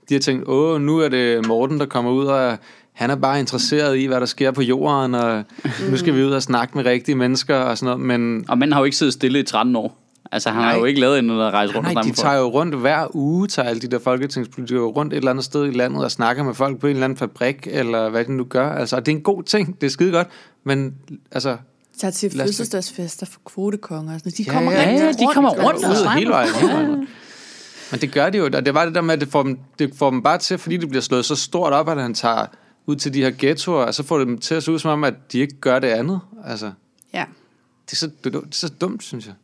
De har tænkt, åh, nu er det Morten, der kommer ud, og han er bare interesseret i, hvad der sker på jorden, og nu skal vi ud og snakke med rigtige mennesker og sådan noget. Men Og manden har jo ikke siddet stille i 13 år. Altså, han Nej. har jo ikke lavet andet end at rejse rundt nej, og snakke de tager jo rundt hver uge, tager alle de der folketingspolitikere rundt et eller andet sted i landet og snakker med folk på en eller anden fabrik, eller hvad de nu gør. Altså, og det er en god ting, det er skide godt, men altså, Tager til fødselsdagsfester for kvotekonger. og sådan noget. De Ja, kommer ja, rigtig ja, de kommer og rundt og ud snakker. hele vejen. Hele vejen. Men det gør det jo, og det var det der med, at det får, dem, det får dem bare til, fordi det bliver slået så stort op, at han tager ud til de her ghettoer, og så får det dem til at se ud som om, at de ikke gør det andet. Altså, Ja, det er så, det er så dumt, synes jeg.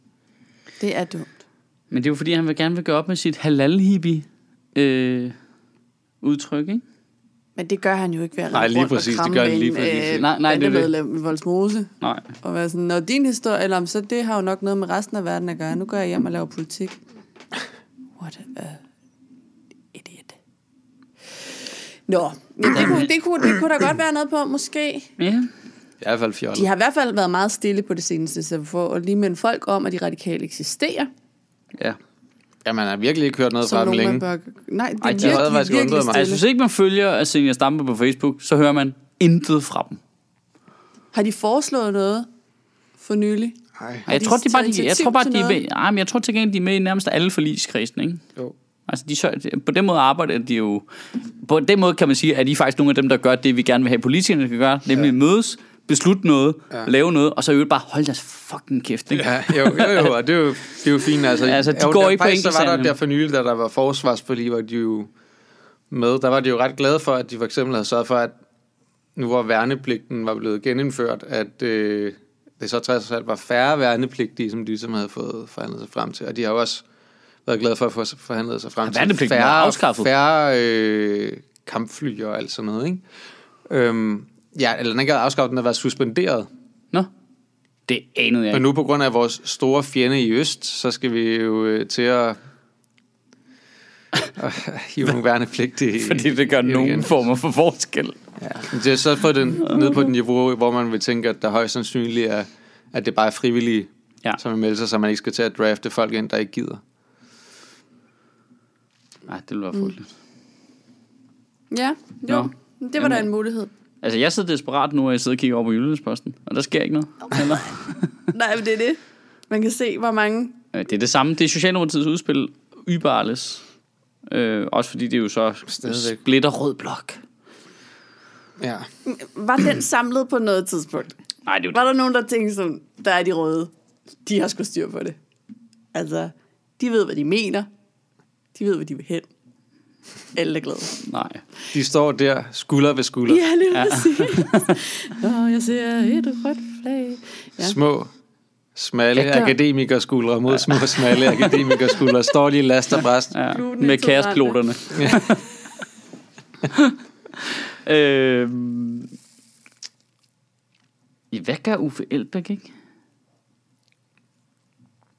Det er dumt. Men det er jo fordi, han vil gerne vil gøre op med sit halal øh, udtryk, ikke? Men det gør han jo ikke ved at Nej, lige præcis, det gør han lige en, præcis. øh, Nej, nej, det er det. i Voldsmose. Nej. Og være sådan, når din historie, eller om så det har jo nok noget med resten af verden at gøre. Nu går jeg hjem og laver politik. What a idiot. Nå, men det kunne, det, kunne, det kunne der godt være noget på, måske. Ja. Det i hvert fald fjollet. De har i hvert fald været meget stille på det seneste, så for at lige minde folk om, at de radikale eksisterer. ja. Ja, man har virkelig ikke hørt noget fra dem længe. bør... Nej, det er Ej, de har virkelig, faktisk virkelig undret mig. stille. Altså, hvis ikke man følger Asenia Stampe på Facebook, så hører man intet fra dem. Har de foreslået noget for nylig? Nej. Jeg tror, de bare, de, jeg tror bare, de er med, ej, men jeg tror til gengæld, de er med i nærmest alle forligskredsen, ikke? Jo. Altså, de, på den måde arbejder de jo... På den måde kan man sige, at de er faktisk nogle af dem, der gør det, vi gerne vil have, politikerne skal gøre. Nemlig ja. mødes, beslutte noget, ja. lave noget, og så øvrigt bare holde deres fucking kæft, ikke? Ja, jo, jo, jo, og det er jo, det er jo fint. Altså, Altså, de jo, går der, ikke på faktisk, så var der der for nylig, da der var forsvarsforlig, var de jo med. Der var de jo ret glade for, at de for eksempel havde sørget for, at nu hvor værnepligten var blevet genindført, at øh, det så trods alt var færre værnepligtige, som de ligesom havde fået forhandlet sig frem til. Og de har jo også været glade for at få forhandlet sig frem Ja, til færre, færre øh, kampfly og alt sådan noget. Ikke? Øhm, ja, eller den ikke er afskaffet, den har været suspenderet. Nå, det anede jeg Men ikke. nu på grund af vores store fjende i øst, så skal vi jo øh, til at at hive nogle værnepligtige. Fordi det gør nogen igen. former for forskel. Ja. Det er så fået den ned på et niveau, hvor man vil tænke, at der højst sandsynligt er, at det bare er frivillige, Ja. som vil melde sig, så man ikke skal til at drafte folk ind, der ikke gider. Nej, det ville være frygteligt. Ja, jo. Nå. Det var da Jamen, en mulighed. Altså, jeg sidder desperat nu, og jeg sidder og kigger over på Jyllandsposten, og der sker ikke noget. Eller? Nej, men det er det. Man kan se, hvor mange... Det er det samme. Det er Socialdemokratiets udspil, Yberles. Øh, også fordi det er jo så Stadigvæk. splitter rød blok. Ja. Var den samlet på noget tidspunkt? Nej, det jo Var der nogen, der tænkte sådan, der er de røde. De har sgu styr på det. Altså, de ved, hvad de mener. De ved, hvad de vil hen. Alle er glade. Nej. De står der, skulder ved skulder. Ja, lige præcis. Nå, jeg ser et rødt flag. Ja. Små, Smalle gør- akademikerskuldre mod små smalle akademikerskuldre. Står i last og bræst. Ja, med kaospiloterne. øhm, ja, hvad gør Uffe Elbæk, ikke?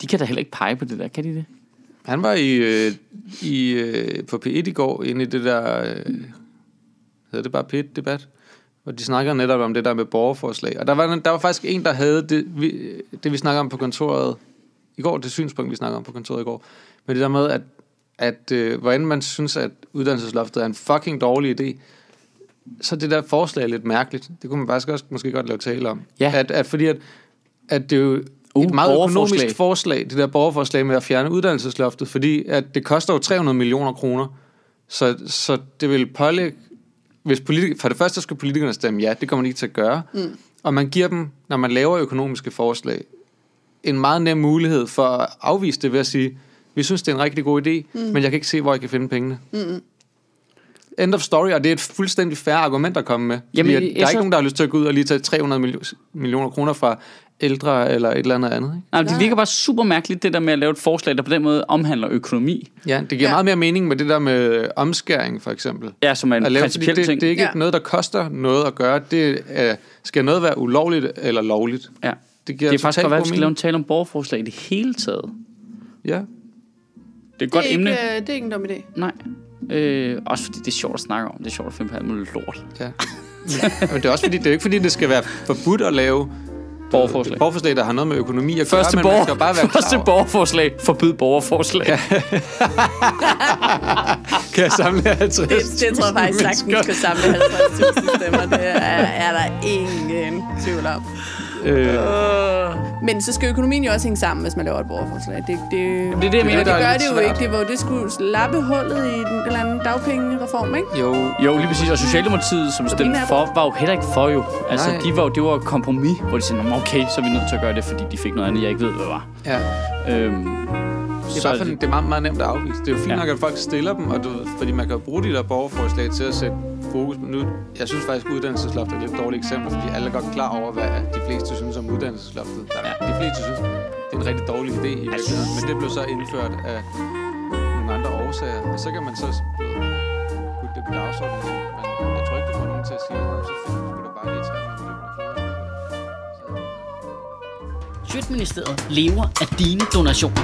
De kan da heller ikke pege på det der, kan de det? Han var i, øh, i, øh, på P1 i går inde i det der, øh, hedder det bare P1-debat, hvor de snakker netop om det der med borgerforslag. Og der var, der var faktisk en, der havde det, vi, det, vi snakker om på kontoret i går, det synspunkt, vi snakker om på kontoret i går, med det der med, at, at øh, hvordan man synes, at uddannelsesloftet er en fucking dårlig idé, så det der forslag er lidt mærkeligt. Det kunne man faktisk også måske godt lave tale om. Ja. At, at fordi at, at det jo Uh, et meget økonomisk forslag, det der borgerforslag med at fjerne uddannelsesloftet, fordi at det koster jo 300 millioner kroner. Så, så det vil pålægge, hvis politik, for det første skal politikerne stemme ja, det kommer de ikke til at gøre. Mm. Og man giver dem, når man laver økonomiske forslag, en meget nem mulighed for at afvise det ved at sige, vi synes, det er en rigtig god idé, mm. men jeg kan ikke se, hvor jeg kan finde pengene. Mm. End of story, og det er et fuldstændig færre argument at komme med. Jamen, Jamen, der er så- ikke nogen, der har lyst til at gå ud og lige tage 300 millio- millioner kroner fra ældre eller et eller andet andet. Ikke? Nej, men det Nej. virker bare super mærkeligt, det der med at lave et forslag, der på den måde omhandler økonomi. Ja, det giver Ja. ja. meget mere mening med det der med omskæring, for eksempel. Ja, som er en At lave, principiel det, ting. det er ikke Ja. ja. noget, der koster noget at gøre. Det er, skal noget være ulovligt eller lovligt. ja. Det, giver Det er faktisk godt at vi skal lave en tale om borgerforslag i det hele taget. Ja. Det er et Det godt er, emne. ikke, øh, det er ikke en dum idé. Nej. Øh, også fordi det er sjovt at snakke om. Det er sjovt at finde på alt muligt lort. ja. Men det er også fordi, det er ikke fordi, det skal være forbudt at lave Borgerforslag. borgerforslag, der har noget med økonomi at gøre, Første, men man borger, skal jo bare være første klar borgerforslag. Forbyd borgerforslag. Ja. kan jeg samle 50 Det, det tror jeg faktisk sagtens kan samle 50.000 stemmer. Det er, er der ingen tvivl om. Øh, Men så skal økonomien jo også hænge sammen, hvis man laver et borgerforslag. Det, det, det er det, jeg Det er mener. det der er gør det jo svært. ikke. Det var det skulle lappe hullet i den eller anden dagpengereform, ikke? jo, Jo, lige præcis. Og Socialdemokratiet, som stemte for, var jo heller ikke for jo. Altså, Nej. de var, jo- det var et kompromis, hvor de sagde, "Nå, okay, så er vi nødt til at gøre det, fordi de fik noget andet, jeg ikke ved, hvad var. ja. Øhm, Det er, bare fordi, det er meget, meget nemt at afvise. Det er jo fint Ja. nok, at folk stiller dem, og du, fordi man kan bruge de der borgerforslag til at sætte fokus på nu. Jeg synes faktisk, at uddannelsesloftet er et lidt dårligt eksempel, fordi alle er godt klar over, hvad de fleste synes om uddannelsesloftet. Der, Ja. De fleste synes, det er en rigtig dårlig idé i virkeligheden, men det blev så indført af nogle andre årsager, og så kan man så du putte det på dagsordenen. Men jeg tror ikke, du får nogen til at sige, "Nå, så finder da bare lige 300 millioner kroner. Sjøtministeriet lever af dine donationer.